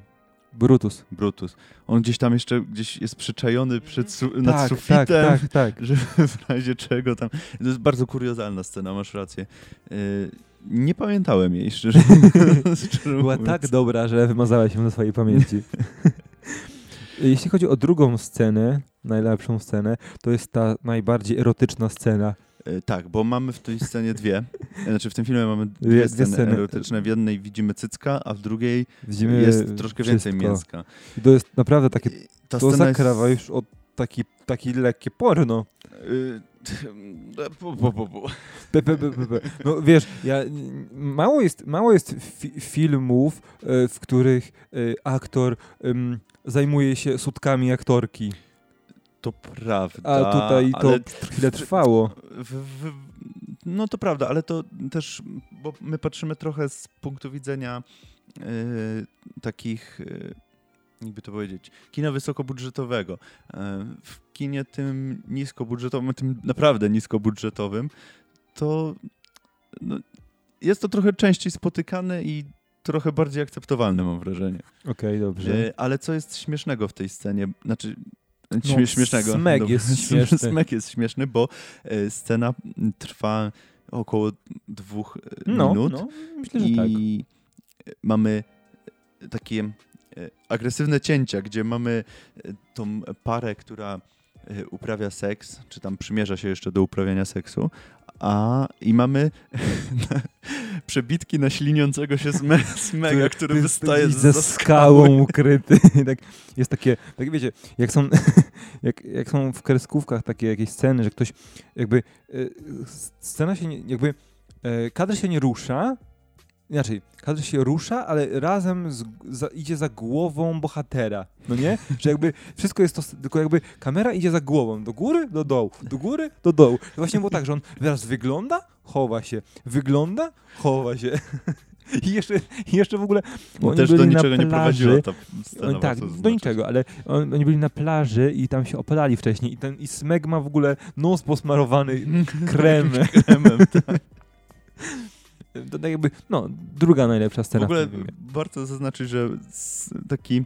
Brutus. Brutus. On gdzieś tam jeszcze gdzieś jest przyczajony przed su nad tak, sufitem, tak, tak, tak. że w razie czego tam... To jest bardzo kuriozalna scena, masz rację. E, nie pamiętałem jej, szczerze, szczerze Była mówiąc. tak dobra, że wymazałeś ją ze swojej pamięci. Jeśli chodzi o drugą scenę, najlepszą scenę, to jest ta najbardziej erotyczna scena. E, Tak, bo mamy w tej scenie dwie. E, Znaczy w tym filmie mamy dwie, Dwie- dwie sceny, sceny. erotyczne. W jednej widzimy cycka, a w drugiej Widzimy jest troszkę więcej wszystko. mięska. I to jest naprawdę takie, Ta to zakrawa jest, już od taki, taki lekkie porno. Y. No wiesz, ja, mało jest, mało jest fi filmów, e, w których e, aktor em, zajmuje się sutkami aktorki. To prawda. A tutaj to ale chwilę trwało. w, w, no to prawda, ale to też, bo my patrzymy trochę z punktu widzenia y, takich, y, jakby to powiedzieć, kina wysokobudżetowego. E, w kinie tym niskobudżetowym, tym naprawdę niskobudżetowym, to no, jest to trochę częściej spotykane i trochę bardziej akceptowalne, mam wrażenie. Okej, dobrze. E, ale co jest śmiesznego w tej scenie? Znaczy, No, śmie- śmiesznego. smek Dobra. jest śmieszny. Smek jest śmieszny, bo e, scena trwa około dwóch No, minut no, myślę, że tak. i mamy takie agresywne cięcia, gdzie mamy e, tą parę, która e, uprawia seks, czy tam przymierza się jeszcze do uprawiania seksu, a i mamy przebitki na śliniącego się sme, smega, który wystaje ze skałą ukryty. tak, jest takie, tak wiecie, jak są, jak, jak są w kreskówkach takie jakieś sceny, że ktoś jakby, e, scena się nie, jakby, e, kadr się nie rusza, inaczej, kadr się rusza, ale razem z, za, idzie za głową bohatera, no nie? Że jakby wszystko jest to, tylko jakby kamera idzie za głową, do góry, do dołu, do góry, do dołu. To właśnie było tak, że on teraz wygląda, chowa się, wygląda, chowa się. I jeszcze, jeszcze w ogóle oni też byli do niczego nie scena. Oni, tak, do niczego, ale on, oni byli na plaży i tam się opalali wcześniej i ten i Smeg ma w ogóle nos posmarowany kremem. Kremem, tak. To tak jakby, no, druga najlepsza W scena w, ogóle filmie. warto zaznaczyć, że taki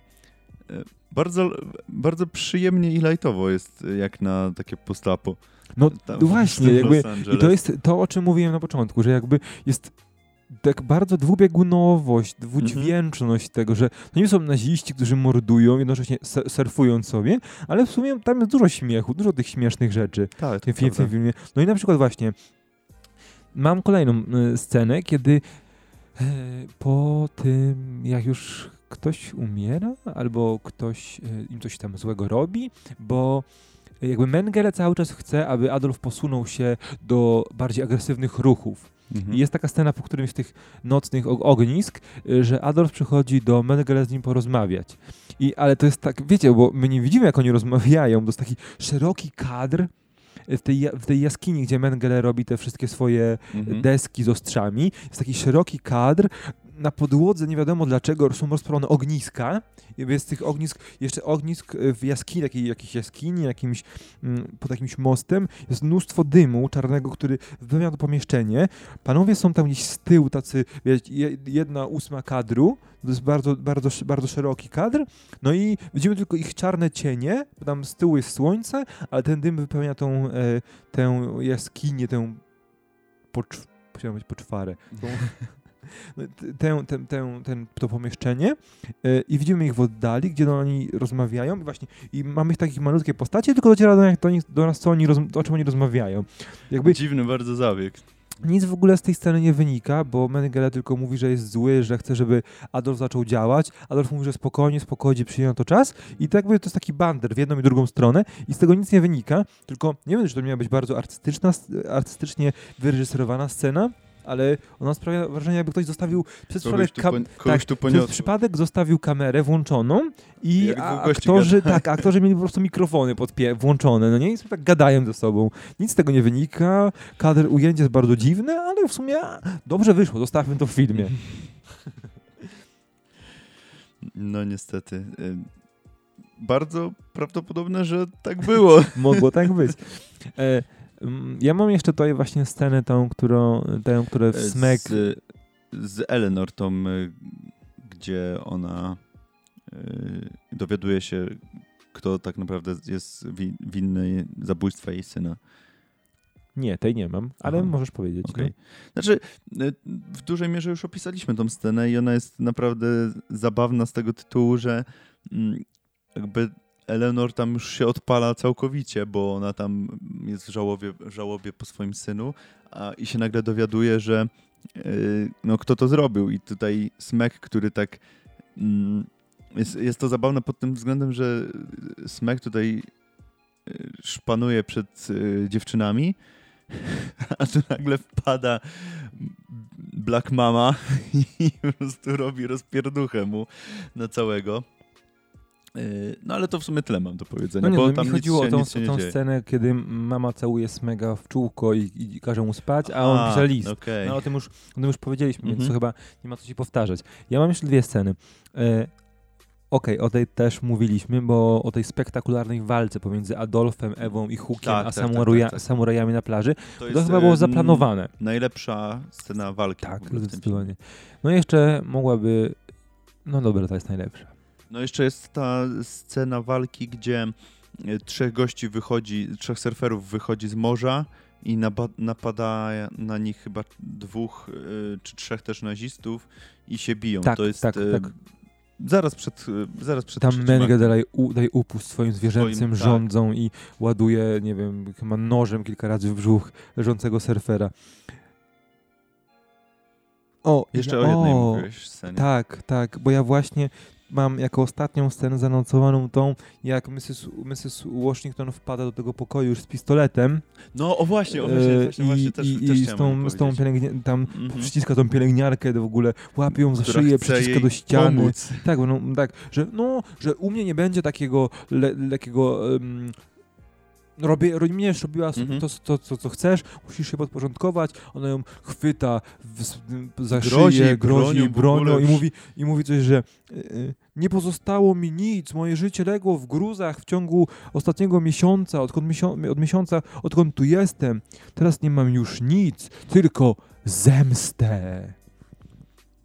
e, bardzo, bardzo przyjemnie i lajtowo jest e, jak na takie postapo. No tam w właśnie, jakby i to jest to, o czym mówiłem na początku, że jakby jest tak bardzo dwubiegunowość, dwudźwięczność tego, że to nie są naziści, którzy mordują, jednocześnie surfując sobie, ale w sumie tam jest dużo śmiechu, dużo tych śmiesznych rzeczy. Tak, w tym, w filmie. No i na przykład właśnie mam kolejną y, scenę, kiedy e, po tym, jak już ktoś umiera, albo ktoś e, im coś tam złego robi, bo jakby Mengele cały czas chce, aby Adolf posunął się do bardziej agresywnych ruchów. Mhm. Jest taka scena po którymś z tych nocnych og- ognisk, y, że Adolf przychodzi do Mengele z nim porozmawiać. I, ale to jest tak, wiecie, bo my nie widzimy, jak oni rozmawiają, to jest taki szeroki kadr w tej, w tej jaskini, gdzie Mengele robi te wszystkie swoje Mhm. deski z ostrzami. Jest taki szeroki kadr. Na podłodze nie wiadomo dlaczego są rozpalone ogniska. Jest tych ognisk, jeszcze ognisk w jaskini, takiej jakiejś jaskini, jakimś, mm, pod jakimś mostem. Jest mnóstwo dymu czarnego, który wypełnia to pomieszczenie. Panowie są tam gdzieś z tyłu, tacy, jedna ósma kadru. To jest bardzo, bardzo, bardzo szeroki kadr. No i widzimy tylko ich czarne cienie, bo tam z tyłu jest słońce, ale ten dym wypełnia tą, e, tę jaskinię, tę pocz, chciałem powiedzieć poczwarę. Tą, tę, tę, tę, ten, to pomieszczenie e, i widzimy ich w oddali, gdzie no, oni rozmawiają i właśnie i mamy takich malutkie postacie, tylko dociera do, do, nich, do nas, co oni roz, o czym oni rozmawiają. Jakby Dziwny bardzo zabieg. nic w ogóle z tej sceny nie wynika, bo Mengele tylko mówi, że jest zły, że chce, żeby Adolf zaczął działać. Adolf mówi, że spokojnie, spokojnie, przyjdzie na to czas. I tak jakby to jest taki bander w jedną i drugą stronę i z tego nic nie wynika, tylko nie wiem, czy to miała być bardzo artystyczna, artystycznie wyreżyserowana scena, ale ona sprawia wrażenie, jakby ktoś zostawił przez Kogoś przypadek tu, kogoś tak, tu przez przypadek zostawił kamerę włączoną i Jak aktorzy, gada. tak, aktorzy mieli po prostu mikrofony podpie- włączone, no nie? I sobie tak gadają ze sobą. Nic z tego nie wynika, kadr ujęcie jest bardzo dziwne, ale w sumie dobrze wyszło, zostawmy to w filmie. No niestety. Bardzo prawdopodobne, że tak było. Mogło tak być. E, ja mam jeszcze tutaj właśnie scenę tą, którą, tę, które w Smek... Z, z Eleanor, tą, y, gdzie ona y, dowiaduje się, kto tak naprawdę jest wi- winny zabójstwa jej syna. Nie, tej nie mam, ale Aha. możesz powiedzieć. Okej. Znaczy, y, w dużej mierze już opisaliśmy tą scenę i ona jest naprawdę zabawna z tego tytułu, że mm, jakby Eleanor tam już się odpala całkowicie, bo ona tam jest w żałobie, żałobie po swoim synu a, i się nagle dowiaduje, że y, no, kto to zrobił. I tutaj Smek, który tak... mm, Jest, jest to zabawne pod tym względem, że Smek tutaj szpanuje przed y, dziewczynami, a tu nagle wpada Black Mama i po prostu robi rozpierduchę mu na całego. Y, no ale to w sumie tyle mam do powiedzenia, No nie, bo no, tam mi chodziło się, o tą, nie tą scenę, kiedy mama całuje Smega w czółko i, i każe mu spać, a on pisze list. okej. No o tym już, o tym już powiedzieliśmy, więc Mhm. to chyba nie ma co się powtarzać. Ja mam jeszcze dwie sceny. E, Okej, o tej też mówiliśmy, bo o tej spektakularnej walce pomiędzy Adolfem, Ewą i Hukiem, Tak, a tak, tak, tak, tak. samurajami na plaży. To, To, chyba było zaplanowane. Najlepsza scena walki. Tak, zdecydowanie. No jeszcze mogłaby... No dobra, to jest najlepsza. No jeszcze jest ta scena walki, gdzie e, trzech gości wychodzi, trzech surferów wychodzi z morza i napada na nich chyba dwóch e, czy trzech też nazistów i się biją. Tak, to jest tak, e, tak. zaraz przed zaraz przed Tam Menge daje, u, daje upust swoim zwierzęcym tak. rządzą i ładuje, nie wiem, chyba nożem kilka razy w brzuch leżącego surfera. O, Jeszcze ja- o jednej o, mówiłeś scenie. Tak, tak, bo ja właśnie mam jako ostatnią scenę zanocowaną tą, jak Mrs. Mrs. Washington wpada do tego pokoju już z pistoletem No o właśnie, o właśnie, e, właśnie, i, właśnie też, i, też i z tą, z tą pielęgni- tam Mhm. przyciska tą pielęgniarkę w ogóle, łapie ją za Która szyję, przyciska do ściany. pomóc. Tak, no, tak, że no, że u mnie nie będzie takiego le, lekkiego. Um, robię, ro- mnie robiła Mhm. to, to, to, co chcesz, musisz się podporządkować. Ona ją chwyta w, za Grozi szyję, grozi bronią bronią i mówi, i mówi coś, że y, y, nie pozostało mi nic, moje życie legło w gruzach w ciągu ostatniego miesiąca, odkąd misio- od miesiąca, odkąd tu jestem. Teraz nie mam już nic, tylko zemstę.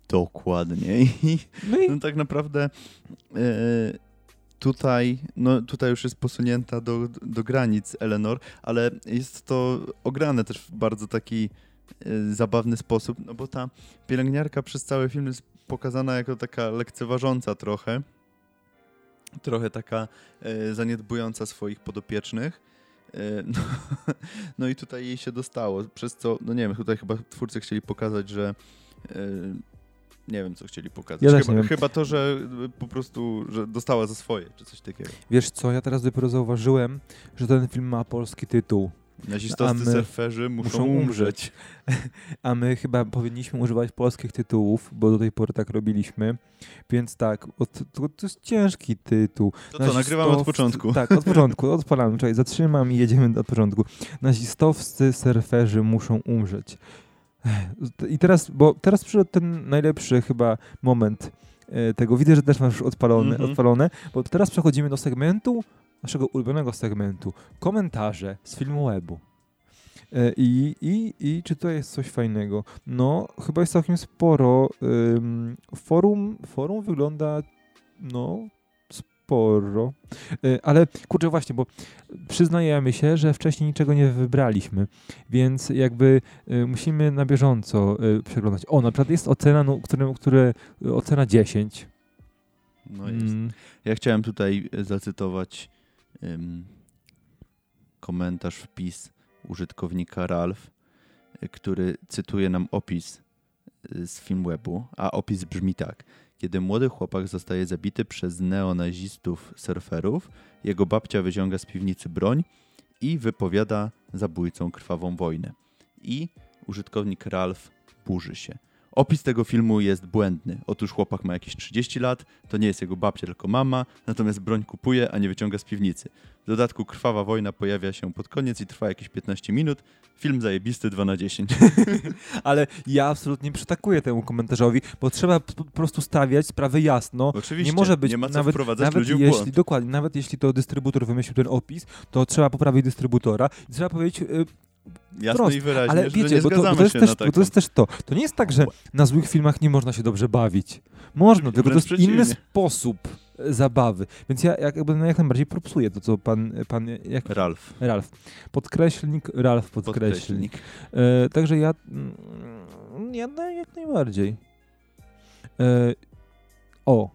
Dokładnie. No i no tak naprawdę e, tutaj, no tutaj już jest posunięta do, do granic Eleanor, ale jest to ograne też w bardzo taki e, zabawny sposób, no bo ta pielęgniarka przez cały film jest pokazana jako taka lekceważąca trochę, trochę taka e, zaniedbująca swoich podopiecznych. E, No, no i tutaj jej się dostało, przez co, no nie wiem, tutaj chyba twórcy chcieli pokazać, że nie wiem, co chcieli pokazać. Ja chyba, chyba to, że po prostu, że dostała za swoje, czy coś takiego. Wiesz co, ja teraz dopiero zauważyłem, że ten film ma polski tytuł, Nazistowscy surferzy muszą, muszą umrzeć. a my chyba powinniśmy używać polskich tytułów, bo do tej pory tak robiliśmy. Więc tak, od, to, to jest ciężki tytuł. To co, nagrywamy od początku. Tak, od początku, odpalamy. Czekaj, zatrzymam i jedziemy od początku. Nazistowscy surferzy muszą umrzeć. I teraz, bo teraz przyszedł ten najlepszy chyba moment e, tego. Widzę, że też masz już odpalone, Mhm. odpalone, bo teraz przechodzimy do segmentu, naszego ulubionego segmentu. Komentarze z filmu webu. E, I, i, I czy to jest coś fajnego? No, chyba jest całkiem sporo. Ym, forum, forum wygląda, no, sporo. E, Ale kurczę, właśnie, bo przyznajemy się, że wcześniej niczego nie wybraliśmy, więc jakby e, musimy na bieżąco e, przeglądać. O, na przykład jest ocena, no, które, które, ocena 10. No jest. Mm, Ja chciałem tutaj zacytować ym, komentarz, wpis użytkownika Ralph, y, który cytuje nam opis z Filmwebu, a opis brzmi tak. Kiedy młody chłopak zostaje zabity przez neonazistów surferów, jego babcia wyciąga z piwnicy broń i wypowiada zabójcom krwawą wojnę. I użytkownik Ralph burzy się. Opis tego filmu jest błędny. Otóż chłopak ma jakieś 30 lat, to nie jest jego babcia, tylko mama, natomiast broń kupuje, a nie wyciąga z piwnicy. W dodatku krwawa wojna pojawia się pod koniec i trwa jakieś 15 minut. Film zajebisty 2 na 10. Ale ja absolutnie przytakuję temu komentarzowi, bo trzeba po prostu stawiać sprawy jasno. Oczywiście, nie może być nie ma co nawet, wprowadzać nawet ludzi w jeśli, błąd. dokładnie, nawet jeśli to dystrybutor wymyślił ten opis, to trzeba poprawić dystrybutora i trzeba powiedzieć, y, Jasno wprost. i wyraźnie, ale wiecie, bo to, bo to, jest też, bo to jest też to. To nie jest tak, że na złych filmach nie można się dobrze bawić. Można, tylko to jest inny przeciwnie. sposób e, zabawy. Więc ja jak, jakby jak najbardziej propsuję to, co pan, pan jak, Ralf. Ralf. Podkreślnik, Ralf podkreślnik. Podkreślnik. E, także ja, mm, ja jak najbardziej. E, o,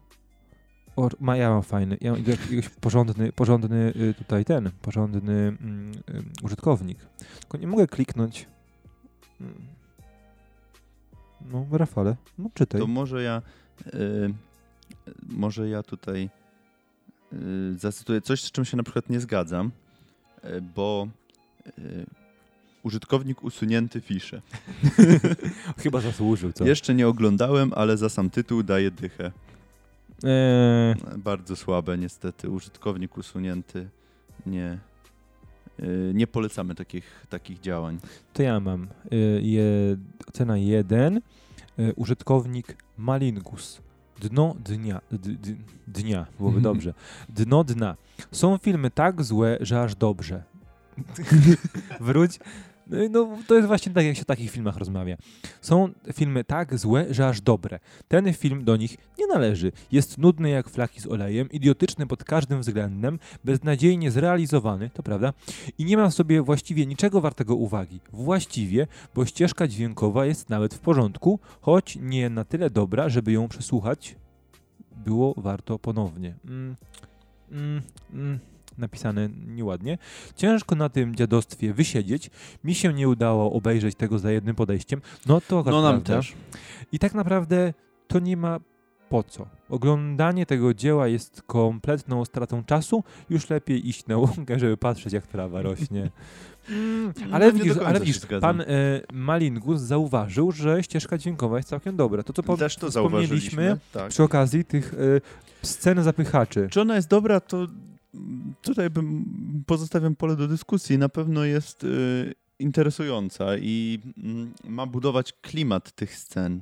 o, ma, ja mam fajny, ja mam jakiegoś porządny, porządny y, tutaj ten, porządny mm, y, użytkownik. Tylko nie mogę kliknąć. Mm. No, Rafale, no czytaj. To może ja y, może ja tutaj y, zacytuję coś, z czym się na przykład nie zgadzam. bo użytkownik usunięty pisze. Chyba zasłużył, co? Jeszcze nie oglądałem, ale za sam tytuł daję dychę. Eee, Bardzo słabe niestety. Użytkownik usunięty. Nie. y, Nie polecamy takich, takich działań. to ja mam. Y, je, ocena 1. Y, użytkownik Malingus. Dno dnia. D, d, dnia, byłoby dobrze. Dno dna. Są filmy tak złe, że aż dobrze. Wróć. No, No, to jest właśnie tak, jak się o takich filmach rozmawia. Są filmy tak złe, że aż dobre. Ten film do nich nie należy. Jest nudny jak flaki z olejem, idiotyczny pod każdym względem, beznadziejnie zrealizowany, to prawda, i nie ma w sobie właściwie niczego wartego uwagi. Właściwie, bo ścieżka dźwiękowa jest nawet w porządku, choć nie na tyle dobra, żeby ją przesłuchać, było warto ponownie. Mm, mm, mm, napisane nieładnie. Ciężko na tym dziadostwie wysiedzieć. Mi się nie udało obejrzeć tego za jednym podejściem. No to No nam prawda. też. I tak naprawdę to nie ma po co. Oglądanie tego dzieła jest kompletną stratą czasu. Już lepiej iść na łąkę, żeby patrzeć, jak trawa rośnie. Mm, No, ale widzisz, ale widzisz pan e, Malingus zauważył, że ścieżka dźwiękowa jest całkiem dobra. To, co po, Też to wspomnieliśmy. Tak. przy okazji tych e, scen zapychaczy. Czy ona jest dobra, to tutaj bym pozostawiam pole do dyskusji. Na pewno jest y, interesująca i mm, ma budować klimat tych scen.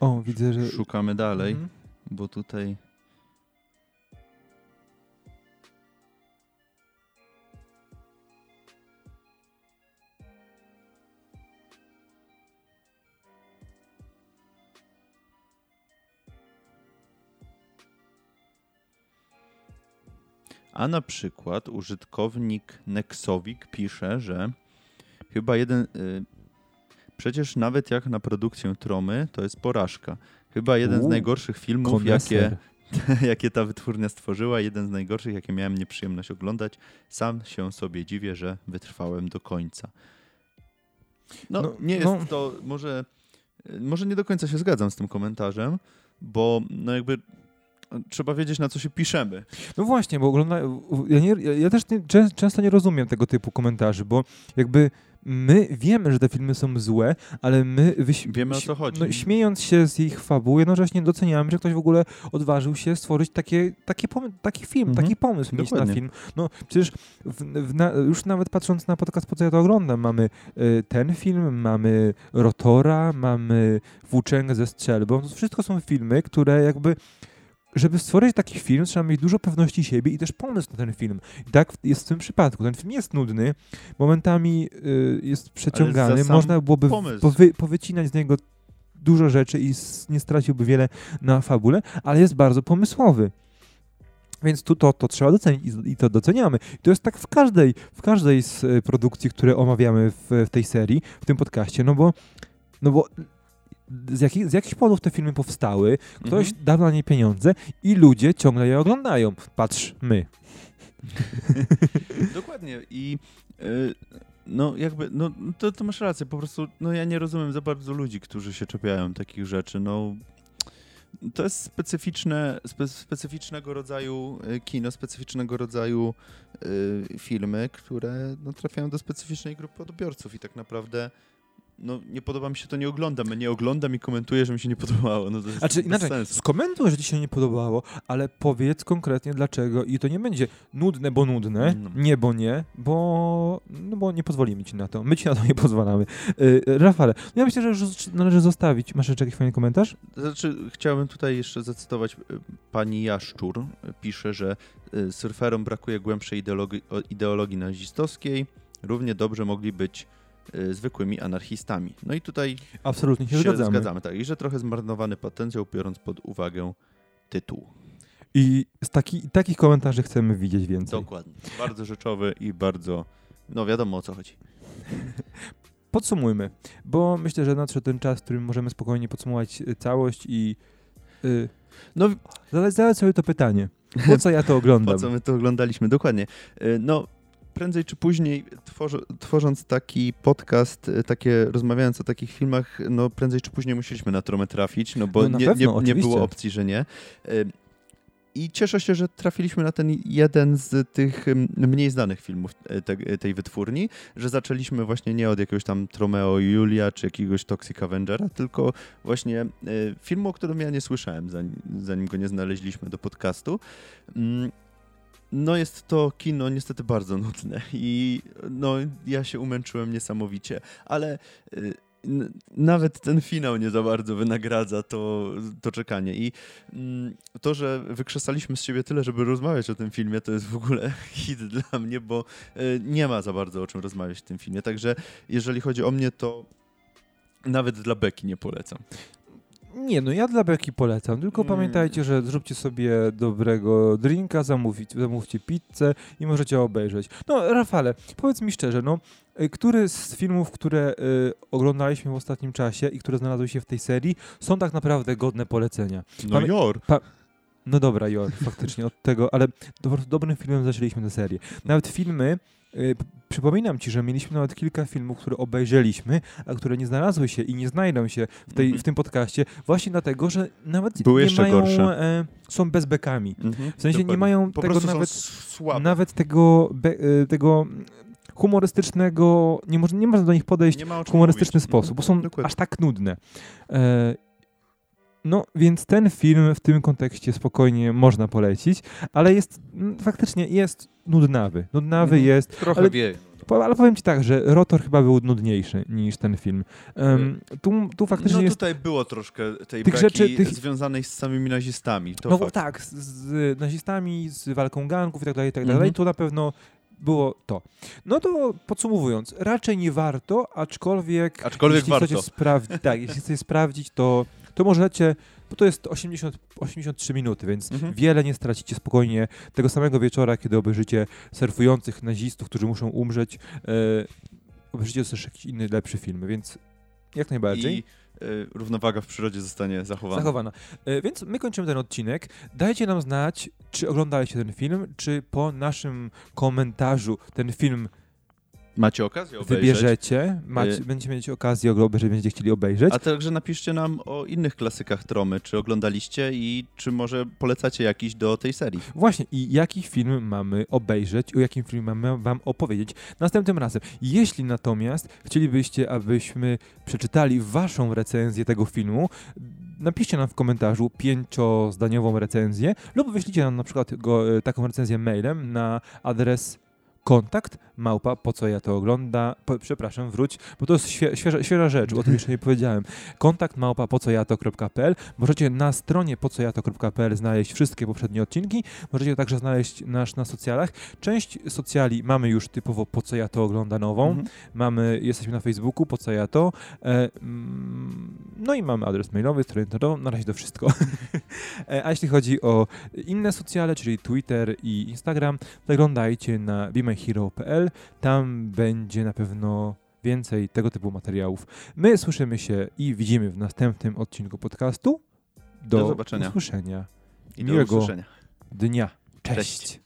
O, widzę, że... Szukamy dalej, Mhm. bo tutaj. A na przykład użytkownik Nexowik pisze, że chyba jeden. Y, przecież nawet jak na produkcję Tromy, to jest porażka. Chyba jeden z Uuu, najgorszych filmów, jakie, Koneser. jakie ta wytwórnia stworzyła, jeden z najgorszych, jakie miałem nieprzyjemność oglądać. Sam się sobie dziwię, że wytrwałem do końca. No, No, nie jest no. to, może, może nie do końca się zgadzam z tym komentarzem, bo no jakby trzeba wiedzieć, na co się piszemy. No właśnie, bo ogląda... ja, nie, ja, też nie, czę, często nie rozumiem tego typu komentarzy, bo jakby my wiemy, że te filmy są złe, ale my wyś... Wiemy, o co chodzi. No, śmiejąc się z ich fabuły, jednocześnie doceniamy, że ktoś w ogóle odważył się stworzyć takie, takie taki film, Mhm. taki pomysł mieć na Dokładnie. film. No przecież w, w, na, już nawet patrząc na podcast, po co ja to oglądam, mamy y, ten film, mamy Rotora, mamy Włóczęgę ze strzelbą. To wszystko są filmy, które jakby żeby stworzyć taki film, trzeba mieć dużo pewności siebie i też pomysł na ten film. I tak jest w tym przypadku. Ten film jest nudny, momentami y, jest przeciągany, można byłoby powy, powycinać z niego dużo rzeczy i nie straciłby wiele na fabule, ale jest bardzo pomysłowy. Więc tu to, to trzeba docenić i, i to doceniamy. I to jest tak w każdej, w każdej z e, produkcji, które omawiamy w, w tej serii, w tym podcaście, no bo, no bo z, jakich, z jakichś powodów te filmy powstały, ktoś Mhm. dał na nie pieniądze i ludzie ciągle je oglądają. Patrz, my. Dokładnie i y, no jakby, no to, to masz rację, po prostu no ja nie rozumiem za bardzo ludzi, którzy się czepiają takich rzeczy, no to jest specyficzne, spe, specyficznego rodzaju y, kino, specyficznego rodzaju y, filmy, które no, trafiają do specyficznej grupy odbiorców i tak naprawdę no nie podoba mi się to, nie oglądam, nie oglądam i komentuję, że mi się nie podobało, no to jest Znaczy inaczej, sensu. skomentuj, że ci się nie podobało, ale powiedz konkretnie dlaczego i to nie będzie nudne, bo nudne, No. nie, bo nie, bo, no bo nie pozwolimy ci na to. My ci na to nie pozwalamy. Yy, Rafale, no ja myślę, że już należy zostawić. Masz jeszcze jakiś fajny komentarz? Znaczy, chciałbym tutaj jeszcze zacytować y, pani Jaszczur. Pisze, że y, surferom brakuje głębszej ideologii, ideologii nazistowskiej. Równie dobrze mogli być y, zwykłymi anarchistami. No i tutaj Absolutnie się, się zgadzamy. zgadzamy. Tak, i że trochę zmarnowany potencjał, biorąc pod uwagę tytuł. I z taki, takich komentarzy chcemy widzieć więcej. Dokładnie. Bardzo rzeczowy i bardzo, no wiadomo o co chodzi. Podsumujmy, bo myślę, że nadszedł ten czas, w którym możemy spokojnie podsumować y, całość i y, No zadać, zadać sobie to pytanie. Po co ja to oglądam? Po co my to oglądaliśmy? Dokładnie. Y, No, prędzej czy później, tworzy, tworząc taki podcast, y, takie, rozmawiając o takich filmach, no prędzej czy później musieliśmy na tromę trafić, no bo No nie, pewno, nie, nie było opcji, że nie. I cieszę się, że trafiliśmy na ten jeden z tych mniej znanych filmów e, te, tej wytwórni, że zaczęliśmy właśnie nie od jakiegoś tam Tromeo i Julia czy jakiegoś Toxic Avengera, tylko właśnie e, filmu, o którym ja nie słyszałem, zanim, zanim go nie znaleźliśmy do podcastu. No jest to kino niestety bardzo nudne i no ja się umęczyłem niesamowicie, ale y, nawet ten finał nie za bardzo wynagradza to, to czekanie i mm, to, że wykrzesaliśmy z siebie tyle, żeby rozmawiać o tym filmie, to jest w ogóle hit dla mnie, bo y, nie ma za bardzo o czym rozmawiać w tym filmie, także jeżeli chodzi o mnie, to nawet dla Beki nie polecam. Nie, no ja dla Beki polecam, tylko Mm. pamiętajcie, że zróbcie sobie dobrego drinka, zamówić, zamówcie pizzę i możecie obejrzeć. No, Rafale, powiedz mi szczerze, no, y, który z filmów, które y, oglądaliśmy w ostatnim czasie i które znalazły się w tej serii, są tak naprawdę godne polecenia? No Pamię- Jor! No dobra, Jor, faktycznie od tego, ale do, dobrym filmem zaczęliśmy tę serię. Nawet filmy, przypominam ci, że mieliśmy nawet kilka filmów, które obejrzeliśmy, a które nie znalazły się i nie znajdą się w, tej, Mhm. w tym podcaście, właśnie dlatego, że nawet Były nie jeszcze mają, gorsze. e, są bezbekami. Mhm, W sensie nie mają po tego nawet, nawet tego, be, e, tego humorystycznego, nie, może, nie można do nich podejść w humorystyczny mówić. sposób, bo są Dokładnie. aż tak nudne. E, no, więc ten film w tym kontekście spokojnie można polecić, ale jest, mm, faktycznie jest nudnawy. Nudnawy Mhm. jest, Trochę ale- wie. ale powiem ci tak, że Rotor chyba był nudniejszy niż ten film. Em, tu, tu faktycznie no jest tutaj było troszkę tej Tych rzeczy, tych- związanej z samymi nazistami. No fakt. tak, z, z nazistami, z walką gangów i tak dalej, i tak Mhm. dalej, to na pewno było to. No to podsumowując, raczej nie warto, aczkolwiek, Aczkolwiek jeśli warto. chcecie sprawdzić, tak, jeśli chcecie sprawdzić, to, to możecie, bo to jest 80, 83 minuty, więc Mhm. wiele nie stracicie spokojnie tego samego wieczora, kiedy obejrzycie surfujących nazistów, którzy muszą umrzeć, e, obejrzycie też jakiś inny, lepszy film, więc jak najbardziej. I y, równowaga w przyrodzie zostanie zachowana. Zachowana. E, Więc my kończymy ten odcinek. Dajcie nam znać, czy oglądaliście ten film, czy po naszym komentarzu ten film Macie okazję obejrzeć. wybierzecie. Macie, Y- Będziecie mieć okazję obejrzeć, będziecie chcieli obejrzeć. A także napiszcie nam o innych klasykach Tromy, czy oglądaliście i czy może polecacie jakiś do tej serii. Właśnie, i jaki film mamy obejrzeć, o jakim filmie mamy wam opowiedzieć następnym razem. Jeśli natomiast chcielibyście, abyśmy przeczytali waszą recenzję tego filmu, napiszcie nam w komentarzu pięciozdaniową recenzję lub wyślijcie nam na przykład go, e, taką recenzję mailem na adres kontakt małpa, po co ja to ogląda, po, przepraszam, wróć, bo to jest świe, świeża, świeża rzecz, o tym jeszcze nie powiedziałem. Kontakt małpa, po co ja to.pl. Możecie na stronie po co ja to.pl znaleźć wszystkie poprzednie odcinki, możecie także znaleźć nasz na socjalach. Część socjali mamy już typowo po co ja to ogląda nową, Mhm. mamy, jesteśmy na Facebooku, po co ja to, e, mm, no i mamy adres mailowy, stronę internetową, na razie to wszystko. e, a jeśli chodzi o inne socjale, czyli Twitter i Instagram, zaglądajcie na bemyhero.pl, tam będzie na pewno więcej tego typu materiałów. My słyszymy się i widzimy w następnym odcinku podcastu. Do, Do zobaczenia. usłyszenia. I do Miłego usłyszenia. dnia. Cześć. Cześć.